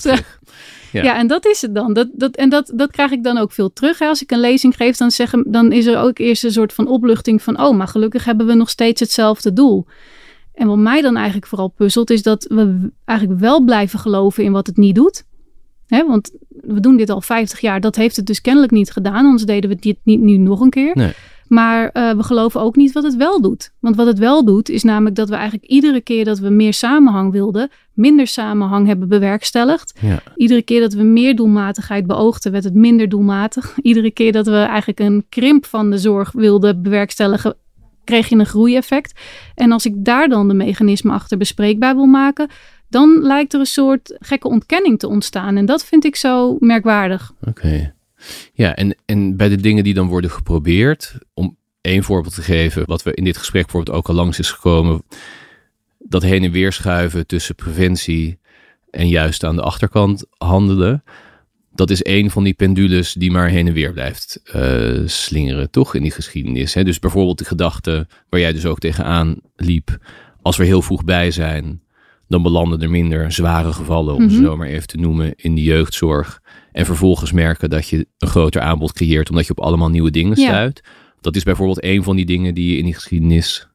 Ja. Ja. en dat is het dan. Dat, dat, en dat, dat krijg ik dan ook veel terug. Hè. Als ik een lezing geef, dan, zeggen, dan is er ook eerst een soort van opluchting van... oh, maar gelukkig hebben we nog steeds hetzelfde doel. En wat mij dan eigenlijk vooral puzzelt... is dat we eigenlijk wel blijven geloven in wat het niet doet. Hè, want we doen dit al 50 jaar. Dat heeft het dus kennelijk niet gedaan. Anders deden we dit niet nu nog een keer. Nee. Maar uh, we geloven ook niet wat het wel doet. Want wat het wel doet, is namelijk dat we eigenlijk iedere keer dat we meer samenhang wilden, minder samenhang hebben bewerkstelligd. Ja. Iedere keer dat we meer doelmatigheid beoogden, werd het minder doelmatig. Iedere keer dat we eigenlijk een krimp van de zorg wilden bewerkstelligen, kreeg je een groeieffect. En als ik daar dan de mechanismen achter bespreekbaar wil maken, dan lijkt er een soort gekke ontkenning te ontstaan. En dat vind ik zo merkwaardig. Oké. Ja, en, en bij de dingen die dan worden geprobeerd, om één voorbeeld te geven, wat we in dit gesprek bijvoorbeeld ook al langs is gekomen, dat heen en weer schuiven tussen preventie en juist aan de achterkant handelen. Dat is één van die pendules die maar heen en weer blijft uh, slingeren, toch, in die geschiedenis. Hè? Dus bijvoorbeeld de gedachte waar jij dus ook tegenaan liep, als we heel vroeg bij zijn, dan belanden er minder zware gevallen, om Mhm. ze zo maar even te noemen, in de jeugdzorg. En vervolgens merken dat je een groter aanbod creëert, omdat je op allemaal nieuwe dingen Ja. stuit. Dat is bijvoorbeeld een van die dingen die je in die geschiedenis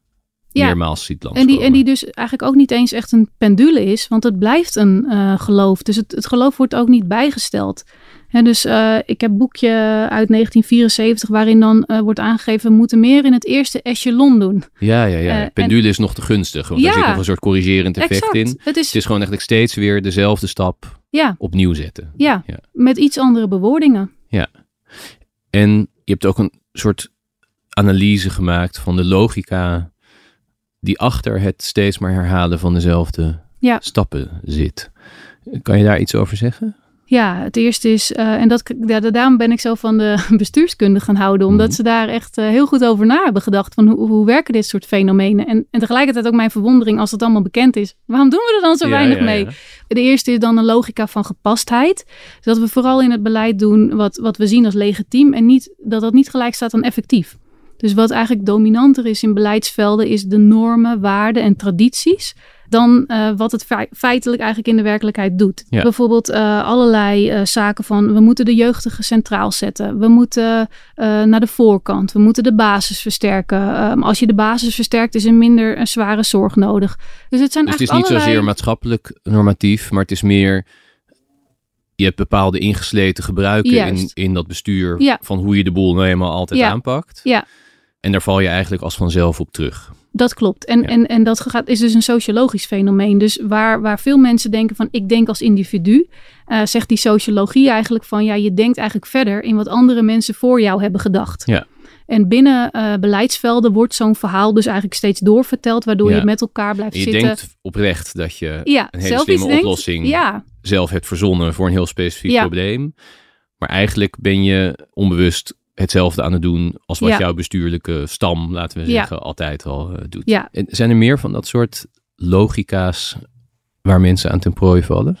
Ja. meermaals ziet En die, en die dus eigenlijk ook niet eens echt een pendule is, want het blijft een eh, geloof. Dus het, het geloof wordt ook niet bijgesteld. Hè, dus eh, ik heb een boekje uit 1974 waarin dan eh, wordt aangegeven... we moeten meer in het eerste echelon doen. Ja, ja, ja. En- Pendule is nog te gunstig, want Ja. daar zit nog een soort corrigerend effect exact. in. Het is, Het is gewoon eigenlijk steeds weer dezelfde stap ja, opnieuw zetten. ja, Ja. met iets andere bewoordingen. En je hebt ook een soort analyse gemaakt van de logica die achter het steeds maar herhalen van dezelfde Ja. stappen zit. Kan je daar iets over zeggen? Ja, het eerste is, eh, en dat, ja, daarom ben ik zo van de bestuurskunde gaan houden, omdat Mhm. ze daar echt eh, heel goed over na hebben gedacht van hoe, hoe werken dit soort fenomenen. En, en tegelijkertijd ook mijn verwondering als het allemaal bekend is. Waarom doen we er dan zo Ja, weinig ja, mee? De eerste is dan een logica van gepastheid. Dat we vooral in het beleid doen wat, wat we zien als legitiem en niet, dat dat niet gelijk staat aan effectief. Dus wat eigenlijk dominanter is in beleidsvelden is de normen, waarden en tradities dan eh, wat het fei- feitelijk eigenlijk in de werkelijkheid doet. Ja. Bijvoorbeeld eh, allerlei eh, zaken van we moeten de jeugdigen centraal zetten. We moeten naar de voorkant. We moeten de basis versterken. Ehm, als je de basis versterkt is er minder een zware zorg nodig. Dus het zijn Dus het is eigenlijk niet zozeer maatschappelijk normatief, maar het is meer. Je hebt bepaalde ingesleten gebruiken in, Juist. in dat bestuur Ja. van hoe je de boel nou eenmaal altijd Ja. aanpakt. Ja. En daar val je eigenlijk als vanzelf op terug. Dat klopt. En, Ja. en, en dat gaat, is dus een sociologisch fenomeen. Dus waar, waar veel mensen denken van ik denk als individu, eh, zegt die sociologie eigenlijk van ja, je denkt eigenlijk verder in wat andere mensen voor jou hebben gedacht. Ja. En binnen uh, beleidsvelden wordt zo'n verhaal dus eigenlijk steeds doorverteld, waardoor Ja. je met elkaar blijft Je zitten. denkt oprecht dat je ja, een hele zelf slimme denkt. oplossing Ja, zelf hebt verzonnen voor een heel specifiek probleem. Maar eigenlijk ben je onbewust hetzelfde aan het doen als wat Ja. jouw bestuurlijke stam, laten we Ja. zeggen, altijd al eh, doet. ja. En zijn er meer van dat soort logica's waar mensen aan ten prooi vallen?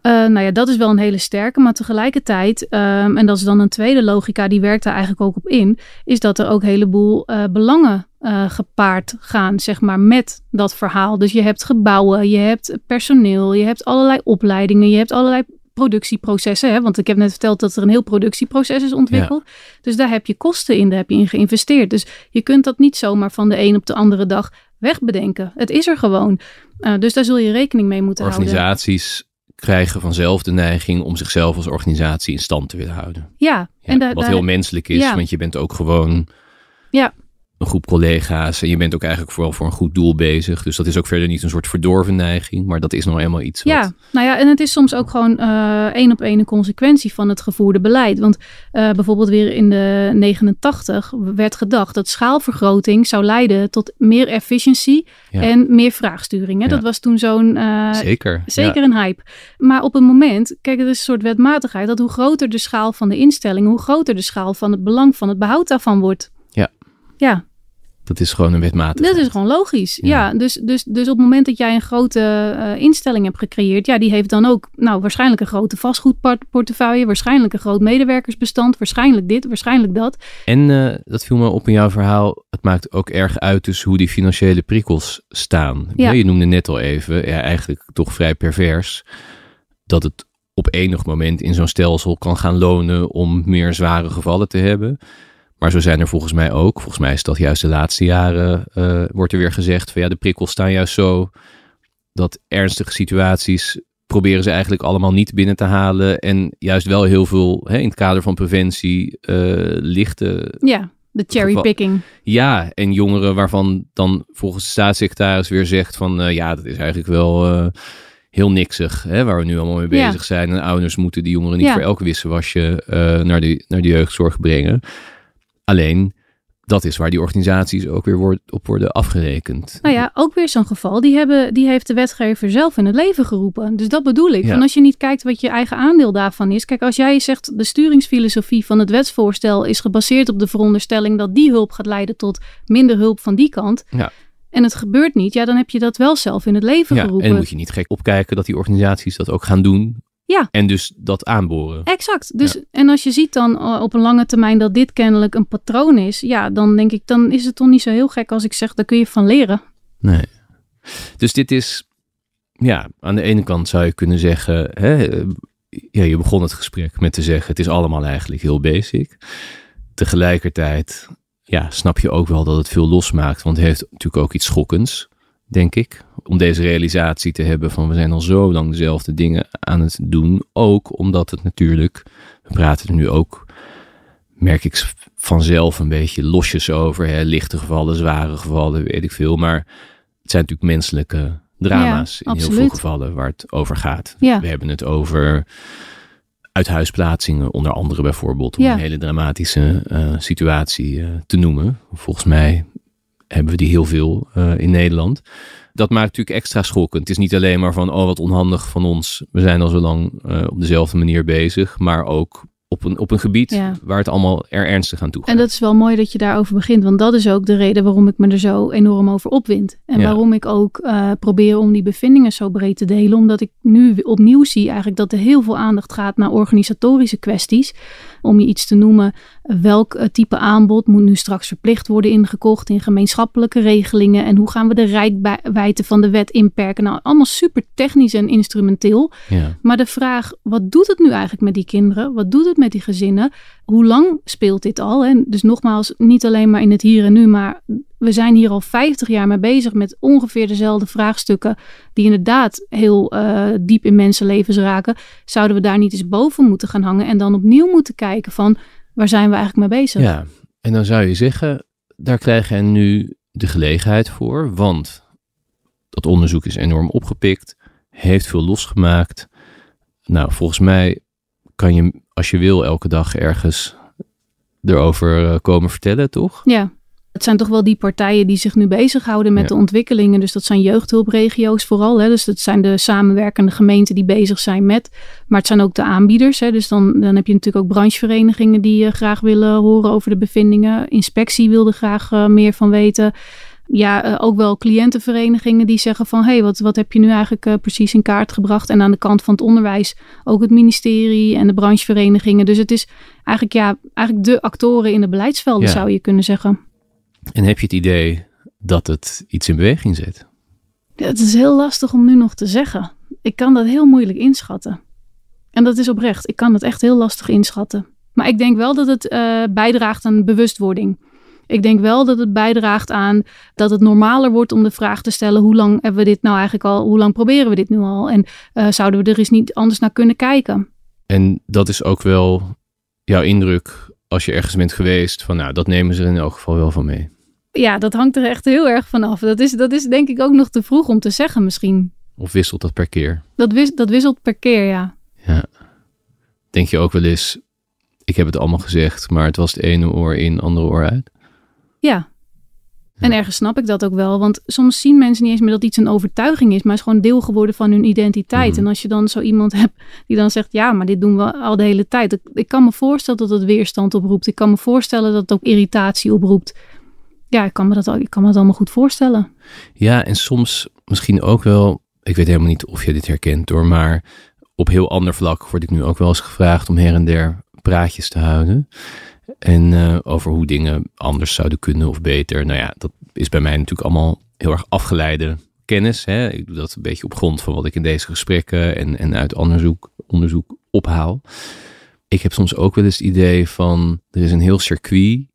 Eh, nou ja, dat is wel een hele sterke, maar tegelijkertijd, ehm, en dat is dan een tweede logica, die werkt daar eigenlijk ook op in, is dat er ook een heleboel eh, belangen gepaard gaan, zeg maar, met dat verhaal. Dus je hebt gebouwen, je hebt personeel, je hebt allerlei opleidingen, je hebt allerlei productieprocessen. Hè? Want ik heb net verteld dat er een heel productieproces is ontwikkeld. Dus daar heb je kosten in, daar heb je in geïnvesteerd. Dus je kunt dat niet zomaar van de een op de andere dag wegbedenken. Het is er gewoon. Eh, dus daar zul je rekening mee moeten houden. Organisaties krijgen vanzelf de neiging om zichzelf als organisatie in stand te willen houden. Ja, Ja, en wat heel menselijk is, Ja. want je bent ook gewoon Ja. Een groep collega's en je bent ook eigenlijk vooral voor een goed doel bezig. Dus dat is ook verder niet een soort verdorven neiging, maar dat is nou eenmaal iets wat... Ja, nou ja, en het is soms ook gewoon eh, één op één een consequentie van het gevoerde beleid. Want eh, bijvoorbeeld weer in de 89 werd gedacht dat schaalvergroting zou leiden tot meer efficiëntie Ja. en meer vraagsturing. Hè? Ja. Dat was toen zo'n eh, Zeker. Zeker een hype. Maar op een moment, kijk, het is een soort wetmatigheid, dat hoe groter de schaal van de instelling, hoe groter de schaal van het belang van het behoud daarvan wordt. Ja. Dat is gewoon een wetmatigheid. dat is gewoon logisch. Ja. Ja, dus, dus, dus op het moment dat jij een grote eh, instelling hebt gecreëerd, ja, die heeft dan ook, nou, waarschijnlijk een grote vastgoedportefeuille, waarschijnlijk een groot medewerkersbestand, waarschijnlijk dit, waarschijnlijk dat. En eh, dat viel me op in jouw verhaal. Het maakt ook erg uit dus hoe die financiële prikkels staan. Ja. Je noemde net al even, ja, eigenlijk toch vrij pervers, dat het op enig moment in zo'n stelsel kan gaan lonen om meer zware gevallen te hebben. Maar zo zijn er volgens mij ook. Volgens mij is dat juist de laatste jaren, eh, wordt er weer gezegd van ja, de prikkels staan juist zo dat ernstige situaties proberen ze eigenlijk allemaal niet binnen te halen. En juist wel heel veel hè, in het kader van preventie eh, lichte Ja, de cherrypicking. ja, en jongeren waarvan dan volgens de staatssecretaris weer zegt van eh, ja, dat is eigenlijk wel heel niksig, hè, waar we nu allemaal mee Ja. bezig zijn. En ouders moeten die jongeren niet Ja. voor elk wisselwasje naar, de, naar de jeugdzorg brengen. Alleen, dat is waar die organisaties ook weer wordt, op worden afgerekend. Nou ja, ook weer zo'n geval. Die, hebben, die heeft de wetgever zelf in het leven geroepen. Dus dat bedoel ik. Ja. Van als je niet kijkt wat je eigen aandeel daarvan is. Kijk, als jij zegt de sturingsfilosofie van het wetsvoorstel is gebaseerd op de veronderstelling dat die hulp gaat leiden tot minder hulp van die kant. Ja. En het gebeurt niet, ja, dan heb je dat wel zelf in het leven Ja, geroepen. en moet je niet gek opkijken dat die organisaties dat ook gaan doen. Ja. En dus dat aanboren. Exact. Dus, En als je ziet dan eh, op een lange termijn dat dit kennelijk een patroon is, ja, dan denk ik, dan is het toch niet zo heel gek als ik zeg, daar kun je van leren. Nee. Dus dit is, ja, aan de ene kant zou je kunnen zeggen, hè, ja, je begon het gesprek met te zeggen, het is allemaal eigenlijk heel basic. Tegelijkertijd, ja, snap je ook wel dat het veel losmaakt, want het heeft natuurlijk ook iets schokkends, denk ik. Om deze realisatie te hebben van we zijn al zo lang dezelfde dingen aan het doen. Ook omdat het natuurlijk, we praten er nu ook, merk ik vanzelf een beetje losjes over. Hè? Lichte gevallen, zware gevallen, weet ik veel. Maar het zijn natuurlijk menselijke drama's Ja, in heel veel gevallen waar het over gaat. Ja. We hebben het over uithuisplaatsingen, onder andere bijvoorbeeld, om Ja. een hele dramatische eh, situatie eh, te noemen. Volgens mij hebben we die heel veel eh, in Nederland. Dat maakt natuurlijk extra schokkend. Het is niet alleen maar van, oh wat onhandig van ons, we zijn al zo lang eh, op dezelfde manier bezig, maar ook op een, op een gebied Ja. waar het allemaal er ernstig aan toe gaat. En dat is wel mooi dat je daarover begint, want dat is ook de reden waarom ik me er zo enorm over opwind. En Ja. waarom ik ook eh, probeer om die bevindingen zo breed te delen, omdat ik nu opnieuw zie eigenlijk dat er heel veel aandacht gaat naar organisatorische kwesties. Om je iets te noemen, welk eh, type aanbod moet nu straks verplicht worden ingekocht in gemeenschappelijke regelingen en hoe gaan we de rijkwijde van de wet inperken? Nou, allemaal super technisch en instrumenteel. ja. Maar de vraag, wat doet het nu eigenlijk met die kinderen? Wat doet het met die gezinnen? Hoe lang speelt dit al? En dus nogmaals, niet alleen maar in het hier en nu, maar we zijn hier al 50 jaar mee bezig met ongeveer dezelfde vraagstukken, die inderdaad heel eh, diep in mensenlevens raken. Zouden we daar niet eens boven moeten gaan hangen en dan opnieuw moeten kijken van, waar zijn we eigenlijk mee bezig? Ja, en dan zou je zeggen, daar krijg je nu de gelegenheid voor, want dat onderzoek is enorm opgepikt, heeft veel losgemaakt. Nou, volgens mij kan je, als je wil, elke dag ergens erover eh, komen vertellen, toch? Ja, het zijn toch wel die partijen die zich nu bezighouden met Ja. de ontwikkelingen. Dus dat zijn jeugdhulpregio's vooral. Hè. Dus dat zijn de samenwerkende gemeenten die bezig zijn met. Maar het zijn ook de aanbieders. Hè. Dus dan, dan heb je natuurlijk ook brancheverenigingen die eh, graag willen horen over de bevindingen. Inspectie wilde graag eh, meer van weten. Ja, eh, ook wel cliëntenverenigingen die zeggen van... hé, hey, wat, wat heb je nu eigenlijk precies in kaart gebracht? En aan de kant van het onderwijs ook het ministerie en de brancheverenigingen. Dus het is eigenlijk, ja, eigenlijk de actoren in de beleidsvelden Ja. zou je kunnen zeggen. En heb je het idee dat het iets in beweging zet? Ja, Het is heel lastig om nu nog te zeggen. Ik kan dat heel moeilijk inschatten. En dat is oprecht. Ik kan het echt heel lastig inschatten. Maar ik denk wel dat het eh, bijdraagt aan bewustwording. Ik denk wel dat het bijdraagt aan dat het normaler wordt om de vraag te stellen: hoe lang hebben we dit nou eigenlijk al? Hoe lang proberen we dit nu al? En eh, zouden we er eens niet anders naar kunnen kijken? En dat is ook wel jouw indruk als je ergens bent geweest. Van nou, dat nemen ze er in elk geval wel van mee. Ja, dat hangt er echt heel erg van af. Dat is, dat is denk ik ook nog te vroeg om te zeggen, misschien. Of wisselt dat per keer? Dat, wis, dat wisselt per keer, ja. Ja. Denk je ook wel eens, ik heb het allemaal gezegd, maar het was het ene oor in, andere oor uit? Ja. En ergens snap ik dat ook wel. Want soms zien mensen niet eens meer dat iets een overtuiging is, maar is gewoon deel geworden van hun identiteit. Mhm. En als je dan zo iemand hebt die dan zegt, ja, maar dit doen we al de hele tijd. Ik, ik kan me voorstellen dat het weerstand oproept. Ik kan me voorstellen dat het ook irritatie oproept. Ja, ik kan me dat, ik kan me dat allemaal goed voorstellen. Ja, en soms misschien ook wel, ik weet helemaal niet of je dit herkent hoor, maar op heel ander vlak word ik nu ook wel eens gevraagd om her en der praatjes te houden. En eh, over hoe dingen anders zouden kunnen of beter. Nou ja, dat is bij mij natuurlijk allemaal heel erg afgeleide kennis. Hè? Ik doe dat een beetje op grond van wat ik in deze gesprekken en, en uit onderzoek, onderzoek ophaal. Ik heb soms ook wel eens het idee van, er is een heel circuit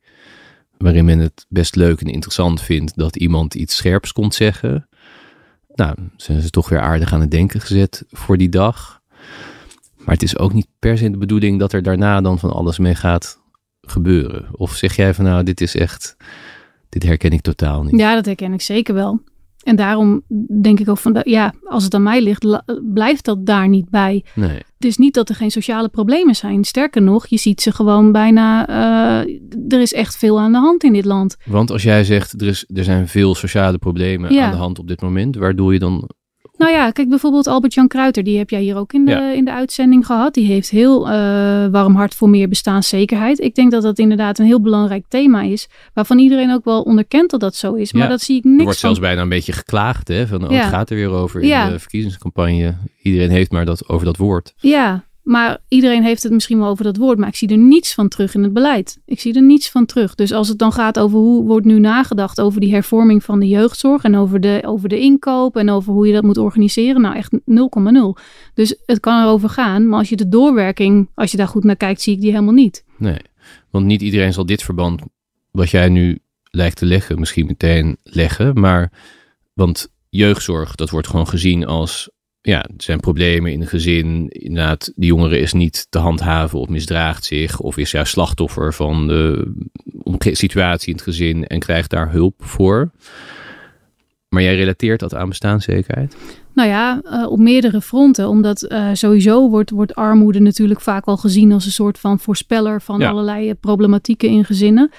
waarin men het best leuk en interessant vindt dat iemand iets scherps komt zeggen. Nou, zijn ze toch weer aardig aan het denken gezet voor die dag. Maar het is ook niet per se de bedoeling dat er daarna dan van alles mee gaat gebeuren. Of zeg jij van nou, dit is echt, dit herken ik totaal niet. Ja, dat herken ik zeker wel. En daarom denk ik ook van, ja, als het aan mij ligt, blijft dat daar niet bij. Nee. Het is niet dat er geen sociale problemen zijn. Sterker nog, je ziet ze gewoon bijna. eh, er is echt veel aan de hand in dit land. Want als jij zegt, er, is, er zijn veel sociale problemen Ja. aan de hand op dit moment, waar doe je dan? Nou ja, kijk bijvoorbeeld Albert-Jan Kruiter. Die heb jij hier ook in de, Ja. in de uitzending gehad. Die heeft heel eh, warm hart voor meer bestaanszekerheid. Ik denk dat dat inderdaad een heel belangrijk thema is. Waarvan iedereen ook wel onderkent dat dat zo is. Maar Ja. dat zie ik Er niks wordt van. zelfs bijna een beetje geklaagd, hè? Van, oh, Ja. het gaat er weer over in Ja. de verkiezingscampagne. Iedereen heeft maar dat over dat woord. Ja, maar iedereen heeft het misschien wel over dat woord. Maar ik zie er niets van terug in het beleid. Ik zie er niets van terug. Dus als het dan gaat over hoe wordt nu nagedacht over die hervorming van de jeugdzorg. En over de, over de inkoop en over hoe je dat moet organiseren. Nou echt 0,0. Dus het kan erover gaan. Maar als je de doorwerking, als je daar goed naar kijkt, zie ik die helemaal niet. Nee, want niet iedereen zal dit verband, wat jij nu lijkt te leggen, misschien meteen leggen. Maar, want jeugdzorg, dat wordt gewoon gezien als, ja, er zijn problemen in een gezin. Inderdaad, die jongere is niet te handhaven of misdraagt zich. Of is juist slachtoffer van de situatie in het gezin en krijgt daar hulp voor. Maar jij relateert dat aan bestaanszekerheid? Nou ja, eh, op meerdere fronten. Omdat eh, sowieso wordt, wordt armoede natuurlijk vaak wel gezien als een soort van voorspeller van Ja. allerlei eh, problematieken in gezinnen.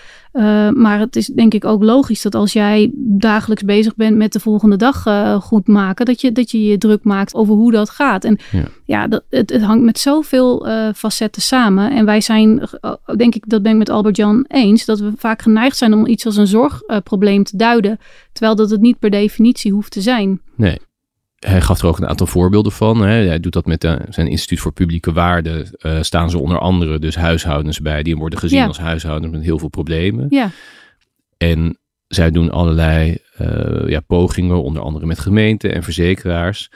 Maar het is denk ik ook logisch dat als jij dagelijks bezig bent met de volgende dag goed maken, dat je, dat je je druk maakt over hoe dat gaat. En Ja. ja, dat, het, het hangt met zoveel facetten samen. En wij zijn, eh, denk ik, dat ben ik met Albert-Jan eens, dat we vaak geneigd zijn om iets als een zorgprobleem te duiden. Terwijl dat het niet per definitie hoeft te zijn. Nee. Hij gaf er ook een aantal voorbeelden van. Hè. Hij doet dat met eh, zijn Instituut voor Publieke Waarden. eh, staan ze onder andere dus huishoudens bij. Die worden gezien Ja. als huishoudens met heel veel problemen. Ja, En zij doen allerlei eh, ja, pogingen, onder andere met gemeenten en verzekeraars.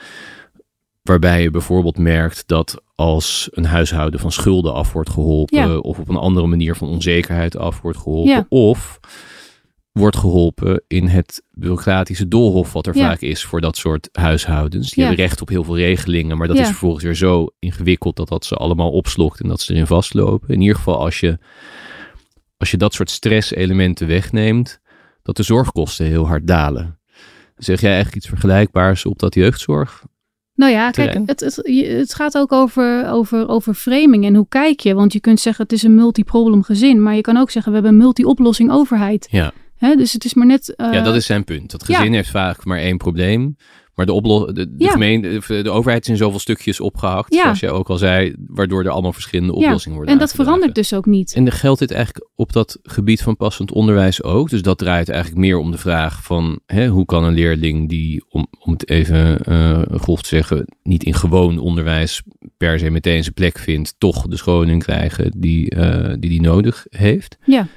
Waarbij je bijvoorbeeld merkt dat als een huishouden van schulden af wordt geholpen. Ja. Of op een andere manier van onzekerheid af wordt geholpen. Of wordt geholpen in het bureaucratische doolhof wat er Ja. vaak is voor dat soort huishoudens. Die Ja. hebben recht op heel veel regelingen, maar dat Ja. is vervolgens weer zo ingewikkeld dat dat ze allemaal opslokt en dat ze erin vastlopen. In ieder geval als je, als je dat soort stresselementen wegneemt, dat de zorgkosten heel hard dalen. Zeg jij eigenlijk iets vergelijkbaars op dat jeugdzorg? Nou ja, kijk, het, het, het gaat ook over, over, over framing en hoe kijk je. Want je kunt zeggen het is een multiproblem gezin. Maar je kan ook zeggen we hebben een multi-oplossing overheid. Ja. Hè, dus het is maar net... eh, ja, dat is zijn punt. Dat ja. gezin heeft vaak maar één probleem. Maar de, de, de, Ja. gemeente, of de overheid is in zoveel stukjes opgehakt, Ja. zoals jij ook al zei, waardoor er allemaal verschillende oplossingen worden En dat verandert dus ook niet. En dan geldt dit eigenlijk op dat gebied van passend onderwijs ook? Dus dat draait eigenlijk meer om de vraag van hè, hoe kan een leerling die, om, om het even eh grof te zeggen, niet in gewoon onderwijs per se meteen zijn plek vindt, toch de scholing krijgen die eh, die, die nodig heeft? Ja.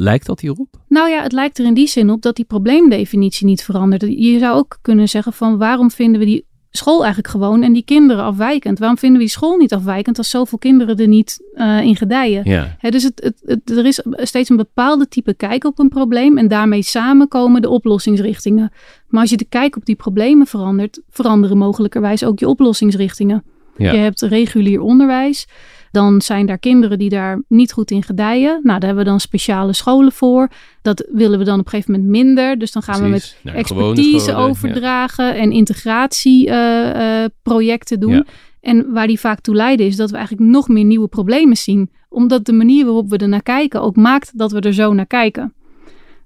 Lijkt dat hierop? Nou ja, het lijkt er in die zin op dat die probleemdefinitie niet verandert. Je zou ook kunnen zeggen van waarom vinden we die school eigenlijk gewoon en die kinderen afwijkend? Waarom vinden we die school niet afwijkend als zoveel kinderen er niet eh, in gedijen? Ja. Dus het, het, het- er is steeds een bepaalde type kijk op een probleem en daarmee samen komen de oplossingsrichtingen. Maar als je de kijk op die problemen verandert, veranderen mogelijkerwijs ook je oplossingsrichtingen. Ja. Je hebt regulier onderwijs. Dan zijn daar kinderen die daar niet goed in gedijen. Nou, daar hebben we dan speciale scholen voor. Dat willen we dan op een gegeven moment minder. Dus dan gaan we met gewone expertise scholen, ja. overdragen en integratieprojecten doen. Ja. En waar die vaak toe leiden is dat we eigenlijk nog meer nieuwe problemen zien. Omdat de manier waarop we er naar kijken ook maakt dat we er zo naar kijken.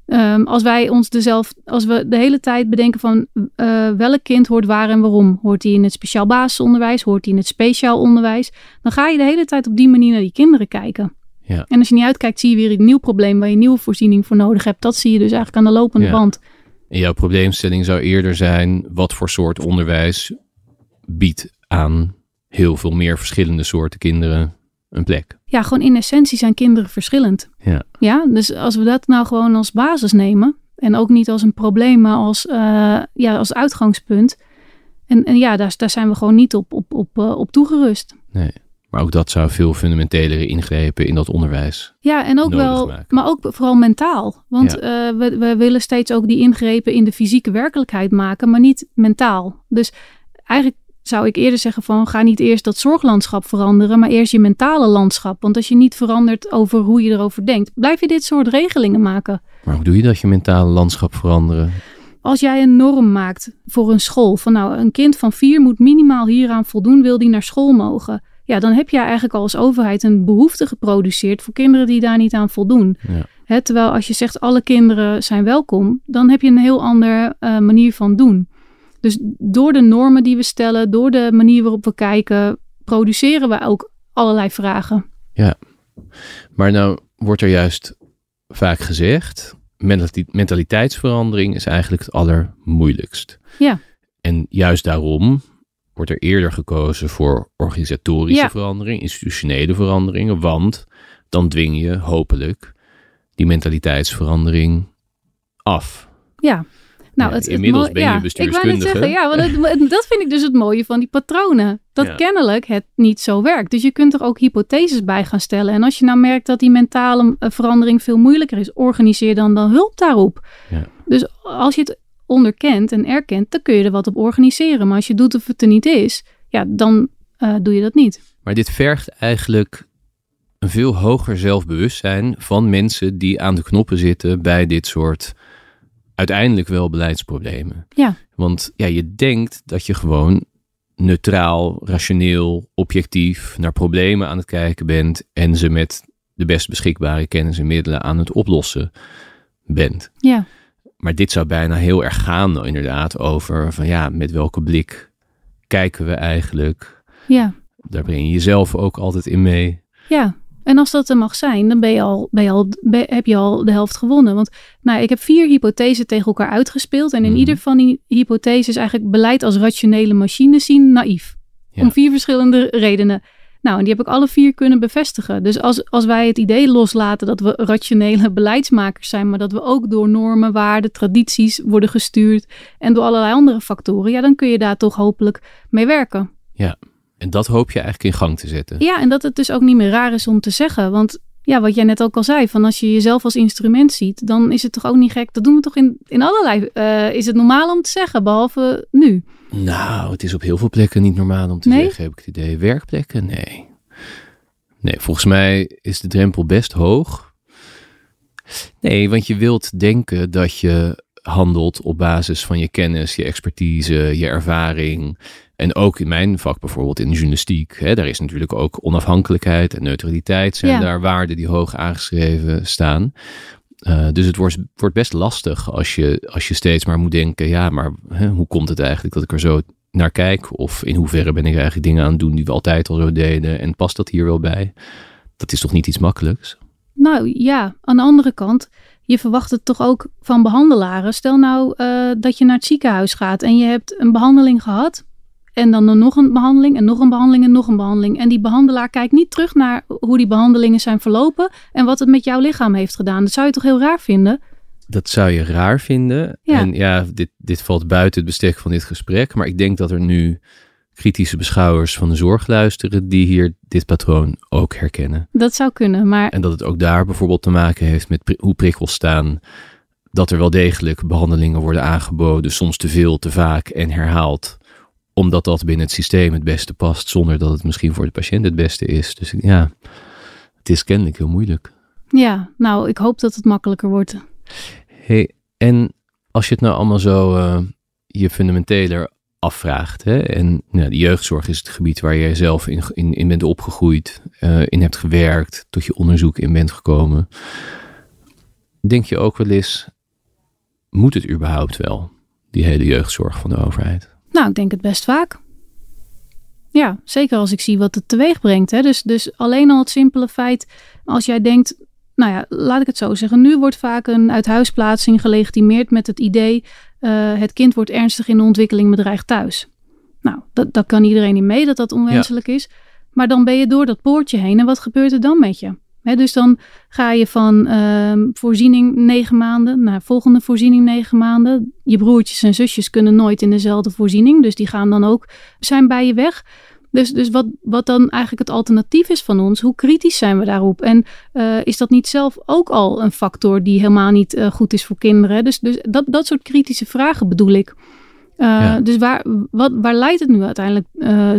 Ehm, als wij ons dezelfde, als we de hele tijd bedenken van eh, welk kind hoort waar en waarom. Hoort hij in het speciaal basisonderwijs? Hoort hij in het speciaal onderwijs? Dan ga je de hele tijd op die manier naar die kinderen kijken. Ja. En als je niet uitkijkt, zie je weer een nieuw probleem waar je een nieuwe voorziening voor nodig hebt. Dat zie je dus eigenlijk aan de lopende Ja. band. En jouw probleemstelling zou eerder zijn: wat voor soort onderwijs biedt aan heel veel meer verschillende soorten kinderen een plek? Ja, gewoon in essentie zijn kinderen verschillend. Ja. Ja, dus als we dat nou gewoon als basis nemen. En ook niet als een probleem, maar als, eh, ja, als uitgangspunt. En, en ja, daar, daar zijn we gewoon niet op, op, op, eh, op toegerust. Nee. Maar ook dat zou veel fundamentelere ingrepen in dat onderwijs. Ja, en ook wel, maken. maar ook vooral mentaal. Want eh, we, we willen steeds ook die ingrepen in de fysieke werkelijkheid maken, maar niet mentaal. Dus eigenlijk zou ik eerder zeggen van ga niet eerst dat zorglandschap veranderen, maar eerst je mentale landschap. Want als je niet verandert over hoe je erover denkt, blijf je dit soort regelingen maken. Maar hoe doe je dat, je mentale landschap veranderen? Als jij een norm maakt voor een school, van nou een kind van vier moet minimaal hieraan voldoen, wil die naar school mogen. Ja, dan heb je eigenlijk al als overheid een behoefte geproduceerd voor kinderen die daar niet aan voldoen. Ja. Terwijl als je zegt alle kinderen zijn welkom, dan heb je een heel andere eh, manier van doen. Dus door de normen die we stellen, door de manier waarop we kijken, produceren we ook allerlei vragen. Maar nou wordt er juist vaak gezegd: mentali- mentaliteitsverandering is eigenlijk het allermoeilijkst. Ja. En juist daarom wordt er eerder gekozen voor organisatorische Ja. verandering, institutionele veranderingen, want dan dwing je hopelijk die mentaliteitsverandering af. Ja. Nou, het, inmiddels ben je ja, Ik wou bestuurskundige. net zeggen, ja, want het- het- dat vind ik dus het mooie van die patronen. Dat Ja. kennelijk het niet zo werkt. Dus je kunt er ook hypotheses bij gaan stellen. En als je nou merkt dat die mentale eh, verandering veel moeilijker is, organiseer dan dan hulp daarop. Ja. Dus als je het onderkent en erkent, dan kun je er wat op organiseren. Maar als je doet of het er niet is, ja, dan eh, doe je dat niet. Maar dit vergt eigenlijk een veel hoger zelfbewustzijn van mensen die aan de knoppen zitten bij dit soort uiteindelijk wel beleidsproblemen. Ja. Want ja, je denkt dat je gewoon neutraal, rationeel, objectief naar problemen aan het kijken bent en ze met de best beschikbare kennis en middelen aan het oplossen bent. Ja, Maar dit zou bijna heel erg gaan inderdaad over van ja, met welke blik kijken we eigenlijk? ja, Daar breng je jezelf ook altijd in mee. ja. En als dat er mag zijn, dan ben je al, ben je al, ben- heb je al de helft gewonnen. Want nou, ik heb vier hypothesen tegen elkaar uitgespeeld. En in Mhm. ieder van die hypotheses is eigenlijk beleid als rationele machine zien naïef. Ja. Om vier verschillende redenen. Nou, en die heb ik alle vier kunnen bevestigen. Dus als, als wij het idee loslaten dat we rationele beleidsmakers zijn, maar dat we ook door normen, waarden, tradities worden gestuurd en door allerlei andere factoren, ja, dan kun je daar toch hopelijk mee werken. En dat hoop je eigenlijk in gang te zetten. Ja, en dat het dus ook niet meer raar is om te zeggen. Want ja, wat jij net ook al zei, van als je jezelf als instrument ziet, dan is het toch ook niet gek. Dat doen we toch in, in allerlei. eh, is het normaal om te zeggen, behalve nu? Nou, het is op heel veel plekken niet normaal om te Nee? zeggen, heb ik het idee. Werkplekken? Nee. Nee, volgens mij is de drempel best hoog. Nee, want je wilt denken dat je handelt op basis van je kennis, je expertise, je ervaring. En ook in mijn vak bijvoorbeeld in de journalistiek. Hè, daar is natuurlijk ook onafhankelijkheid en neutraliteit zijn Ja. daar waarden die hoog aangeschreven staan. Eh, dus het wordt, wordt best lastig als je, als je steeds maar moet denken, ja, maar hè, hoe komt het eigenlijk dat ik er zo naar kijk? Of in hoeverre ben ik eigenlijk dingen aan het doen die we altijd al zo deden? En past dat hier wel bij? Dat is toch niet iets makkelijks? Nou ja, aan de andere kant, je verwacht het toch ook van behandelaren. Stel nou eh, dat je naar het ziekenhuis gaat en je hebt een behandeling gehad. En dan nog een behandeling en nog een behandeling en nog een behandeling. En die behandelaar kijkt niet terug naar hoe die behandelingen zijn verlopen en wat het met jouw lichaam heeft gedaan. Dat zou je toch heel raar vinden? Dat zou je raar vinden. Ja. En ja, dit, dit valt buiten het bestek van dit gesprek. Maar ik denk dat er nu kritische beschouwers van de zorg luisteren die hier dit patroon ook herkennen. Dat zou kunnen, maar En dat het ook daar bijvoorbeeld te maken heeft met pri- hoe prikkels staan. Dat er wel degelijk behandelingen worden aangeboden, soms te veel, te vaak en herhaald. Omdat dat binnen het systeem het beste past, zonder dat het misschien voor de patiënt het beste is. Dus ja, het is kennelijk heel moeilijk. ja, nou, ik hoop dat het makkelijker wordt. Hey, en als je het nou allemaal zo eh, je fundamenteler afvraagt, hè, en nou, de jeugdzorg is het gebied waar jij zelf in, in, in bent opgegroeid, eh, in hebt gewerkt, tot je onderzoek in bent gekomen, denk je ook wel eens, moet het überhaupt wel, die hele jeugdzorg van de overheid? Nou, ik denk het best vaak. Ja, zeker als ik zie wat het teweeg brengt. Hè. Dus, dus alleen al het simpele feit, als jij denkt, nou ja, laat ik het zo zeggen. Nu wordt vaak een uithuisplaatsing gelegitimeerd met het idee, eh, het kind wordt ernstig in de ontwikkeling bedreigd thuis. Nou, dat, dat kan iedereen niet mee dat dat onwenselijk is. Maar dan ben je door dat poortje heen en wat gebeurt er dan met je? Dus dan ga je van ehm, voorziening negen maanden naar volgende voorziening negen maanden. Je broertjes en zusjes kunnen nooit in dezelfde voorziening, dus die gaan dan ook zijn bij je weg. Dus, dus wat, wat dan eigenlijk het alternatief is van ons, hoe kritisch zijn we daarop? En eh, is dat niet zelf ook al een factor die helemaal niet eh, goed is voor kinderen? Dus, dus dat, dat soort kritische vragen bedoel ik. Eh, Ja. Dus waar, wat, waar leidt het nu uiteindelijk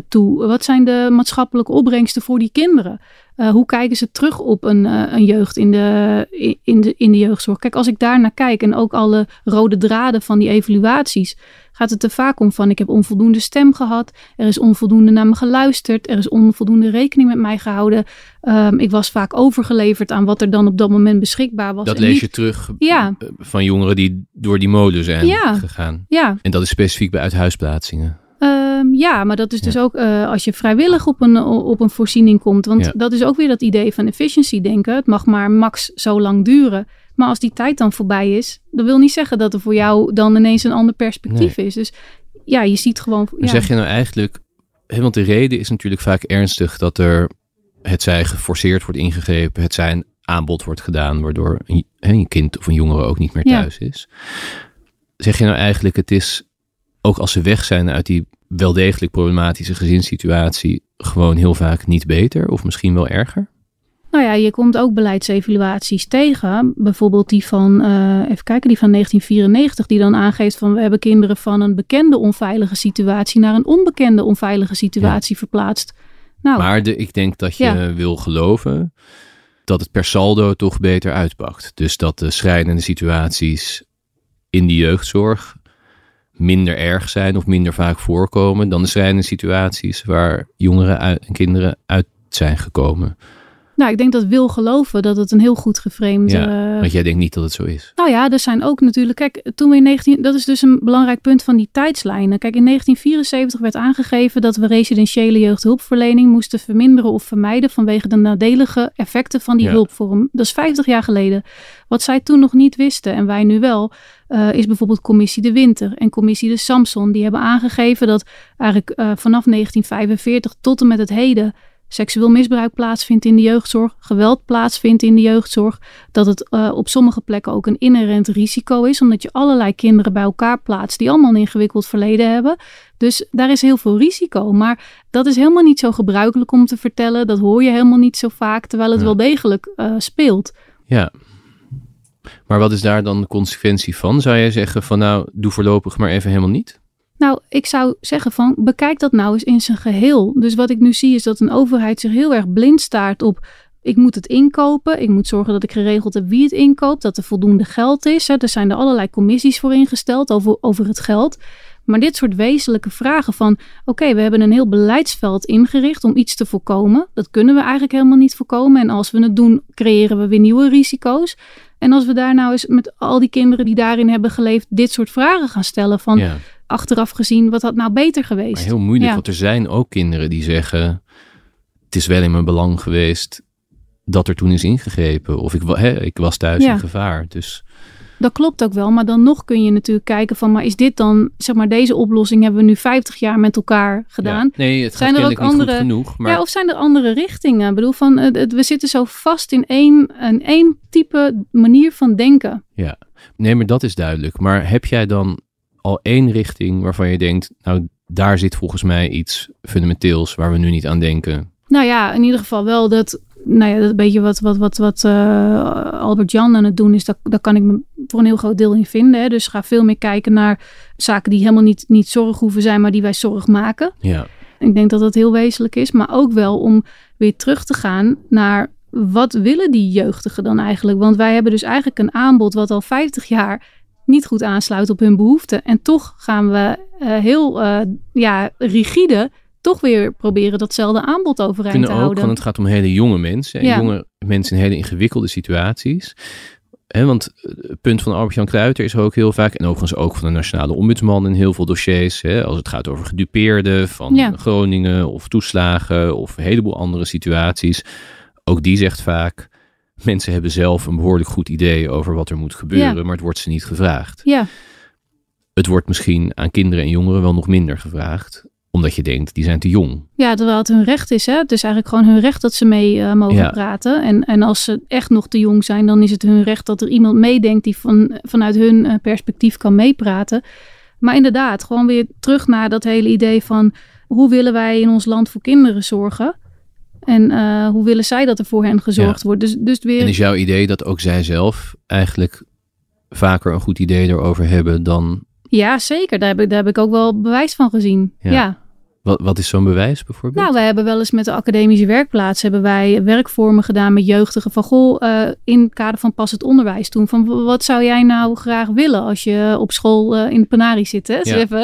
toe? Wat zijn de maatschappelijke opbrengsten voor die kinderen? Eh, hoe kijken ze terug op een, eh, een jeugd in de, in- de, in de jeugdzorg? Kijk, als ik daar naar kijk en ook alle rode draden van die evaluaties, gaat het er vaak om van ik heb onvoldoende stem gehad, er is onvoldoende naar me geluisterd, er is onvoldoende rekening met mij gehouden. Ehm, ik was vaak overgeleverd aan wat er dan op dat moment beschikbaar was. Dat lees niet- je terug Ja. eh, van jongeren die door die molen zijn Ja. gegaan. Ja, En dat is specifiek bij uithuisplaatsingen. Ehm, ja, maar dat is dus ook eh, als je vrijwillig op een, op een voorziening komt. Want Ja. dat is ook weer dat idee van efficiency denken. Het mag maar max zo lang duren. Maar als die tijd dan voorbij is, dat wil niet zeggen dat er voor jou dan ineens een ander perspectief is. Dus ja, je ziet gewoon. Ja, zeg je nou eigenlijk, want de reden is natuurlijk vaak ernstig dat er het zij geforceerd wordt ingegrepen, het zij een aanbod wordt gedaan, waardoor een, kind of een jongere ook niet meer Ja. thuis is. Zeg je nou eigenlijk, het is ook als ze weg zijn uit die wel degelijk problematische gezinssituatie, gewoon heel vaak niet beter of misschien wel erger? Nou ja, je komt ook beleidsevaluaties tegen. Bijvoorbeeld die van, eh, even kijken, die van 1994, die dan aangeeft van we hebben kinderen van een bekende onveilige situatie naar een onbekende onveilige situatie verplaatst. Nou, Maar de, ik denk dat je Ja. wil geloven dat het per saldo toch beter uitpakt. Dus dat de schrijnende situaties in de jeugdzorg minder erg zijn of minder vaak voorkomen dan de schrijnende situaties waar jongeren en kinderen uit zijn gekomen. Nou, ik denk dat wil geloven dat het een heel goed geframed. Ja, eh, Want jij denkt niet dat het zo is. nou ja, er zijn ook natuurlijk. Kijk, toen we in 19. Dat is dus een belangrijk punt van die tijdslijnen. Kijk, in 1974 werd aangegeven dat we residentiële jeugdhulpverlening moesten verminderen of vermijden vanwege de nadelige effecten van die Ja. hulpvorm. Dat is 50 jaar geleden. Wat zij toen nog niet wisten en wij nu wel, eh, is bijvoorbeeld Commissie de Winter en Commissie de Samson. Die hebben aangegeven dat eigenlijk eh, vanaf 1945 tot en met het heden seksueel misbruik plaatsvindt in de jeugdzorg, geweld plaatsvindt in de jeugdzorg, dat het eh, op sommige plekken ook een inherent risico is, omdat je allerlei kinderen bij elkaar plaatst die allemaal een ingewikkeld verleden hebben. Dus daar is heel veel risico. Maar dat is helemaal niet zo gebruikelijk om te vertellen. Dat hoor je helemaal niet zo vaak, terwijl het Ja. wel degelijk eh, speelt. Ja. Maar wat is daar dan de consequentie van? Zou jij zeggen van nou, doe voorlopig maar even helemaal niet? Nou, ik zou zeggen van bekijk dat nou eens in zijn geheel. Dus wat ik nu zie is dat een overheid zich heel erg blind staart op ik moet het inkopen. Ik moet zorgen dat ik geregeld heb wie het inkoopt. Dat er voldoende geld is. Er zijn er allerlei commissies voor ingesteld over, over het geld. Maar dit soort wezenlijke vragen van... oké, we hebben een heel beleidsveld ingericht om iets te voorkomen. Dat kunnen we eigenlijk helemaal niet voorkomen. En als we het doen, creëren we weer nieuwe risico's. En als we daar nou eens met al die kinderen die daarin hebben geleefd... dit soort vragen gaan stellen van... achteraf gezien, wat had nou beter geweest? Maar heel moeilijk, Ja. want er zijn ook kinderen die zeggen... het is wel in mijn belang geweest dat er toen is ingegrepen. Of ik, hè, ik was thuis Ja. in gevaar. Dus Dat klopt ook wel, maar dan nog kun je natuurlijk kijken van... maar is dit dan, zeg maar, deze oplossing hebben we nu 50 jaar met elkaar gedaan... ja. nee, het Zijn er ook niet andere- genoeg. Maar Ja, of zijn er andere richtingen? Ik bedoel, van, het- we zitten zo vast in één, in één type manier van denken. Nee, maar dat is duidelijk. Maar heb jij dan al één richting waarvan je denkt, nou, daar zit volgens mij iets fundamenteels waar we nu niet aan denken? Nou ja, in ieder geval wel dat, nou ja, dat beetje wat, wat, wat, wat eh, Albert Jan aan het doen is, dat, daar kan ik me voor een heel groot deel in vinden. Hè. Dus ga veel meer kijken naar zaken die helemaal niet, niet zorg hoeven zijn, maar die wij zorg maken. Ja, Ik denk dat dat heel wezenlijk is, maar ook wel om weer terug te gaan naar wat willen die jeugdigen dan eigenlijk? Want wij hebben dus eigenlijk een aanbod wat al 50 jaar niet goed aansluit op hun behoeften. En toch gaan we eh, heel eh, ja, rigide toch weer proberen datzelfde aanbod overeind kunnen te ook, houden. want het gaat om hele jonge mensen. En Ja. jonge mensen in hele ingewikkelde situaties. Want het punt van Albert-Jan Kruiter is ook heel vaak, en overigens ook van de Nationale Ombudsman in heel veel dossiers, als het gaat over gedupeerden van Ja. Groningen of toeslagen of een heleboel andere situaties. Ook die zegt vaak, mensen hebben zelf een behoorlijk goed idee over wat er moet gebeuren, Ja. maar het wordt ze niet gevraagd. Ja, Het wordt misschien aan kinderen en jongeren wel nog minder gevraagd, omdat je denkt, die zijn te jong. ja, terwijl het hun recht is. Hè? Het is eigenlijk gewoon hun recht dat ze mee eh, mogen Ja. praten. En, en als ze echt nog te jong zijn, dan is het hun recht dat er iemand meedenkt die van, vanuit hun eh, perspectief kan meepraten. Maar inderdaad, gewoon weer terug naar dat hele idee van hoe willen wij in ons land voor kinderen zorgen? En eh, hoe willen zij dat er voor hen gezorgd wordt? Dus, dus weer. En is jouw idee dat ook zij zelf eigenlijk vaker een goed idee erover hebben dan... Ja, zeker. Daar heb, ik, daar heb ik ook wel bewijs van gezien. Ja. ja. Wat, wat is zo'n bewijs bijvoorbeeld? Nou, wij hebben wel eens met de academische werkplaats hebben wij werkvormen gedaan met jeugdigen van goh, eh, in het kader van passend onderwijs toen. Van wat zou jij nou graag willen als je op school eh, in de penarie zit? Hè? Ja. even,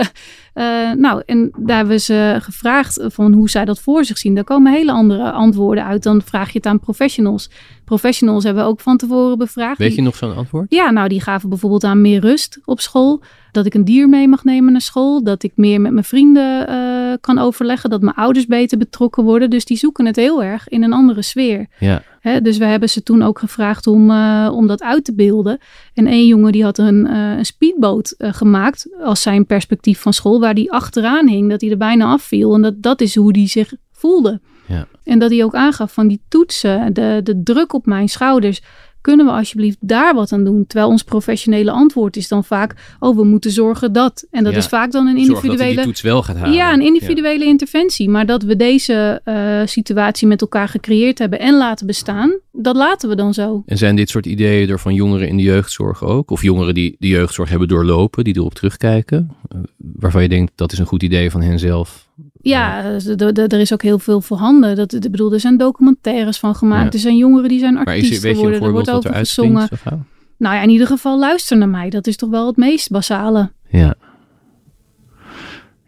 eh, nou, en daar hebben ze gevraagd van hoe zij dat voor zich zien. Daar komen hele andere antwoorden uit. Dan vraag je het aan professionals. Professionals hebben we ook van tevoren bevraagd. Weet Die- je nog zo'n antwoord? ja, nou, die gaven bijvoorbeeld aan meer rust op school. Dat ik een dier mee mag nemen naar school. Dat ik meer met mijn vrienden eh, kan overleggen. Dat mijn ouders beter betrokken worden. Dus die zoeken het heel erg in een andere sfeer. Ja, Hè, dus we hebben ze toen ook gevraagd om, eh, om dat uit te beelden. En één jongen die had een, eh, een speedboot gemaakt als zijn perspectief van school. Waar die achteraan hing, dat hij er bijna afviel. En dat, dat is hoe hij zich voelde. Ja. En dat hij ook aangaf van die toetsen, de, de druk op mijn schouders. Kunnen we alsjeblieft daar wat aan doen? Terwijl ons professionele antwoord is dan vaak... oh, we moeten zorgen dat. En dat Ja. is vaak dan een dat individuele... die toets wel gaat halen. Ja, een individuele interventie. Maar dat we deze eh, situatie met elkaar gecreëerd hebben en laten bestaan, dat laten we dan zo. En zijn dit soort ideeën er van jongeren in de jeugdzorg ook? Of jongeren die de jeugdzorg hebben doorlopen, die erop terugkijken? Eh, waarvan je denkt, dat is een goed idee van hen zelf. Ja, dus er is ook heel veel voorhanden. Dat, ik bedoel, er zijn documentaires van gemaakt. Ja. Er zijn jongeren die zijn Maar artiest is weet je een geworden. Er voorbeeld wordt over gezongen. Nou ja, in ieder geval luister naar mij. Dat is toch wel het meest basale. Ja.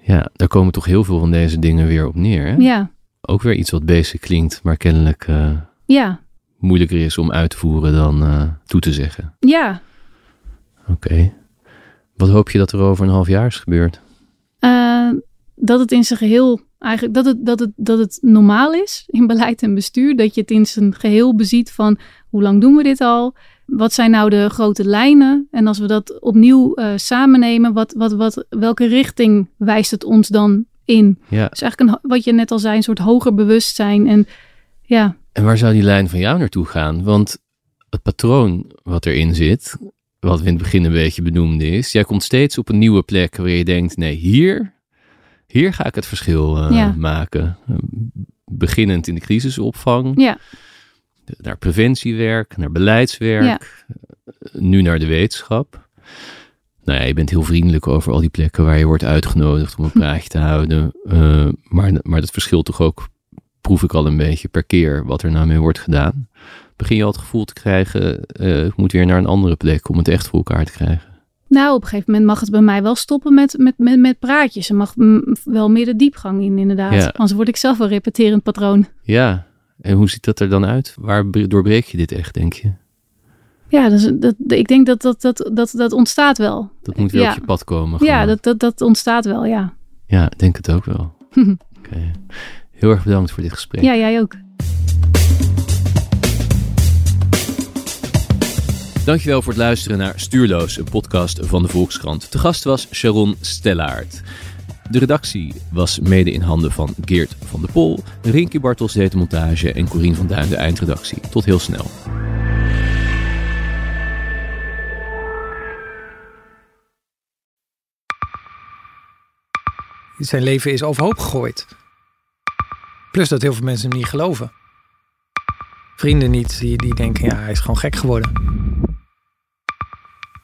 Ja, daar komen toch heel veel van deze dingen weer op neer. Hè? Ja, Ook weer iets wat basic klinkt, maar kennelijk eh, ja, moeilijker is om uit te voeren dan eh, toe te zeggen. ja. Oké. Wat hoop je dat er over een half jaar is gebeurd? Eh, dat het in zijn geheel eigenlijk dat het, dat, het, dat het normaal is in beleid en bestuur. Dat je het in zijn geheel beziet van hoe lang doen we dit al? Wat zijn nou de grote lijnen? En als we dat opnieuw eh samennemen, wat, wat, wat, welke richting wijst het ons dan in? Ja. Dus eigenlijk een, wat je net al zei, een soort hoger bewustzijn. En ja, En waar zou die lijn van jou naartoe gaan? Want het patroon wat erin zit, wat we in het begin een beetje benoemden is, jij komt steeds op een nieuwe plek waar je denkt, nee, hier, hier ga ik het verschil eh, Ja. maken. Beginnend in de crisisopvang, ja, naar preventiewerk, naar beleidswerk, nu naar de wetenschap. Nou ja, je bent heel vriendelijk over al die plekken waar je wordt uitgenodigd om een praatje te houden. eh, maar, maar dat verschilt toch ook proef ik al een beetje per keer wat er nou mee wordt gedaan. Begin je al het gevoel te krijgen, uh, ik moet weer naar een andere plek om het echt voor elkaar te krijgen? Nou, op een gegeven moment mag het bij mij wel stoppen met, met, met, met praatjes. Er mag wel meer de diepgang in, inderdaad. Ja. Anders word ik zelf wel repeterend patroon. Ja, en hoe ziet dat er dan uit? Waar doorbreek je dit echt, denk je? Ja, dus dat, ik denk dat dat, dat, dat dat ontstaat wel. Dat moet weer op je pad komen. Gewoon. Ja, dat, dat, dat ontstaat wel, ja. Ja, ik denk het ook wel. Oké. Heel erg bedankt voor dit gesprek. Ja, jij ook. Dankjewel voor het luisteren naar Stuurloos, een podcast van de Volkskrant. Te gast was Sharon Stellaert. De redactie was mede in handen van Geert van der Pol, Rinky Bartels deed de montage en Corien van Duin de eindredactie. Tot heel snel. Zijn leven is overhoop gegooid. Plus dat heel veel mensen hem niet geloven. Vrienden niet, die, die denken, ja, hij is gewoon gek geworden.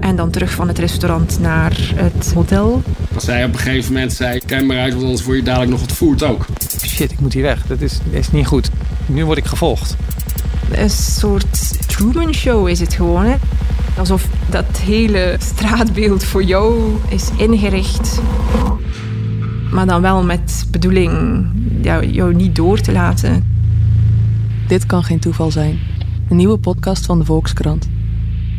En dan terug van het restaurant naar het hotel. Als zij op een gegeven moment zei, kijk maar uit, want anders word je dadelijk nog het voert ook. Shit, ik moet hier weg. Dat is, is niet goed. Nu word ik gevolgd. Een soort Truman Show is het gewoon. Hè? Alsof dat hele straatbeeld voor jou is ingericht. Maar dan wel met bedoeling jou niet door te laten. Dit kan geen toeval zijn. Een nieuwe podcast van de Volkskrant.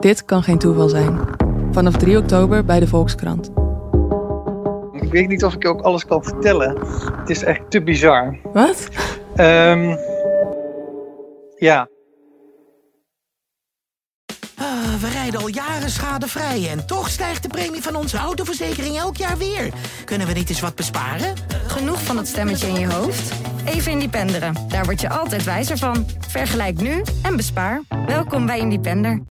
Dit kan geen toeval zijn. Vanaf 3 oktober bij de Volkskrant. Ik weet niet of ik ook alles kan vertellen. Het is echt te bizar. Wat? Um, ja. Ah, we rijden al jaren schadevrij en toch stijgt de premie van onze autoverzekering elk jaar weer. Kunnen we niet eens wat besparen? Genoeg van het stemmetje in je hoofd? Even Independeren. Daar word je altijd wijzer van. Vergelijk nu en bespaar. Welkom bij Independer.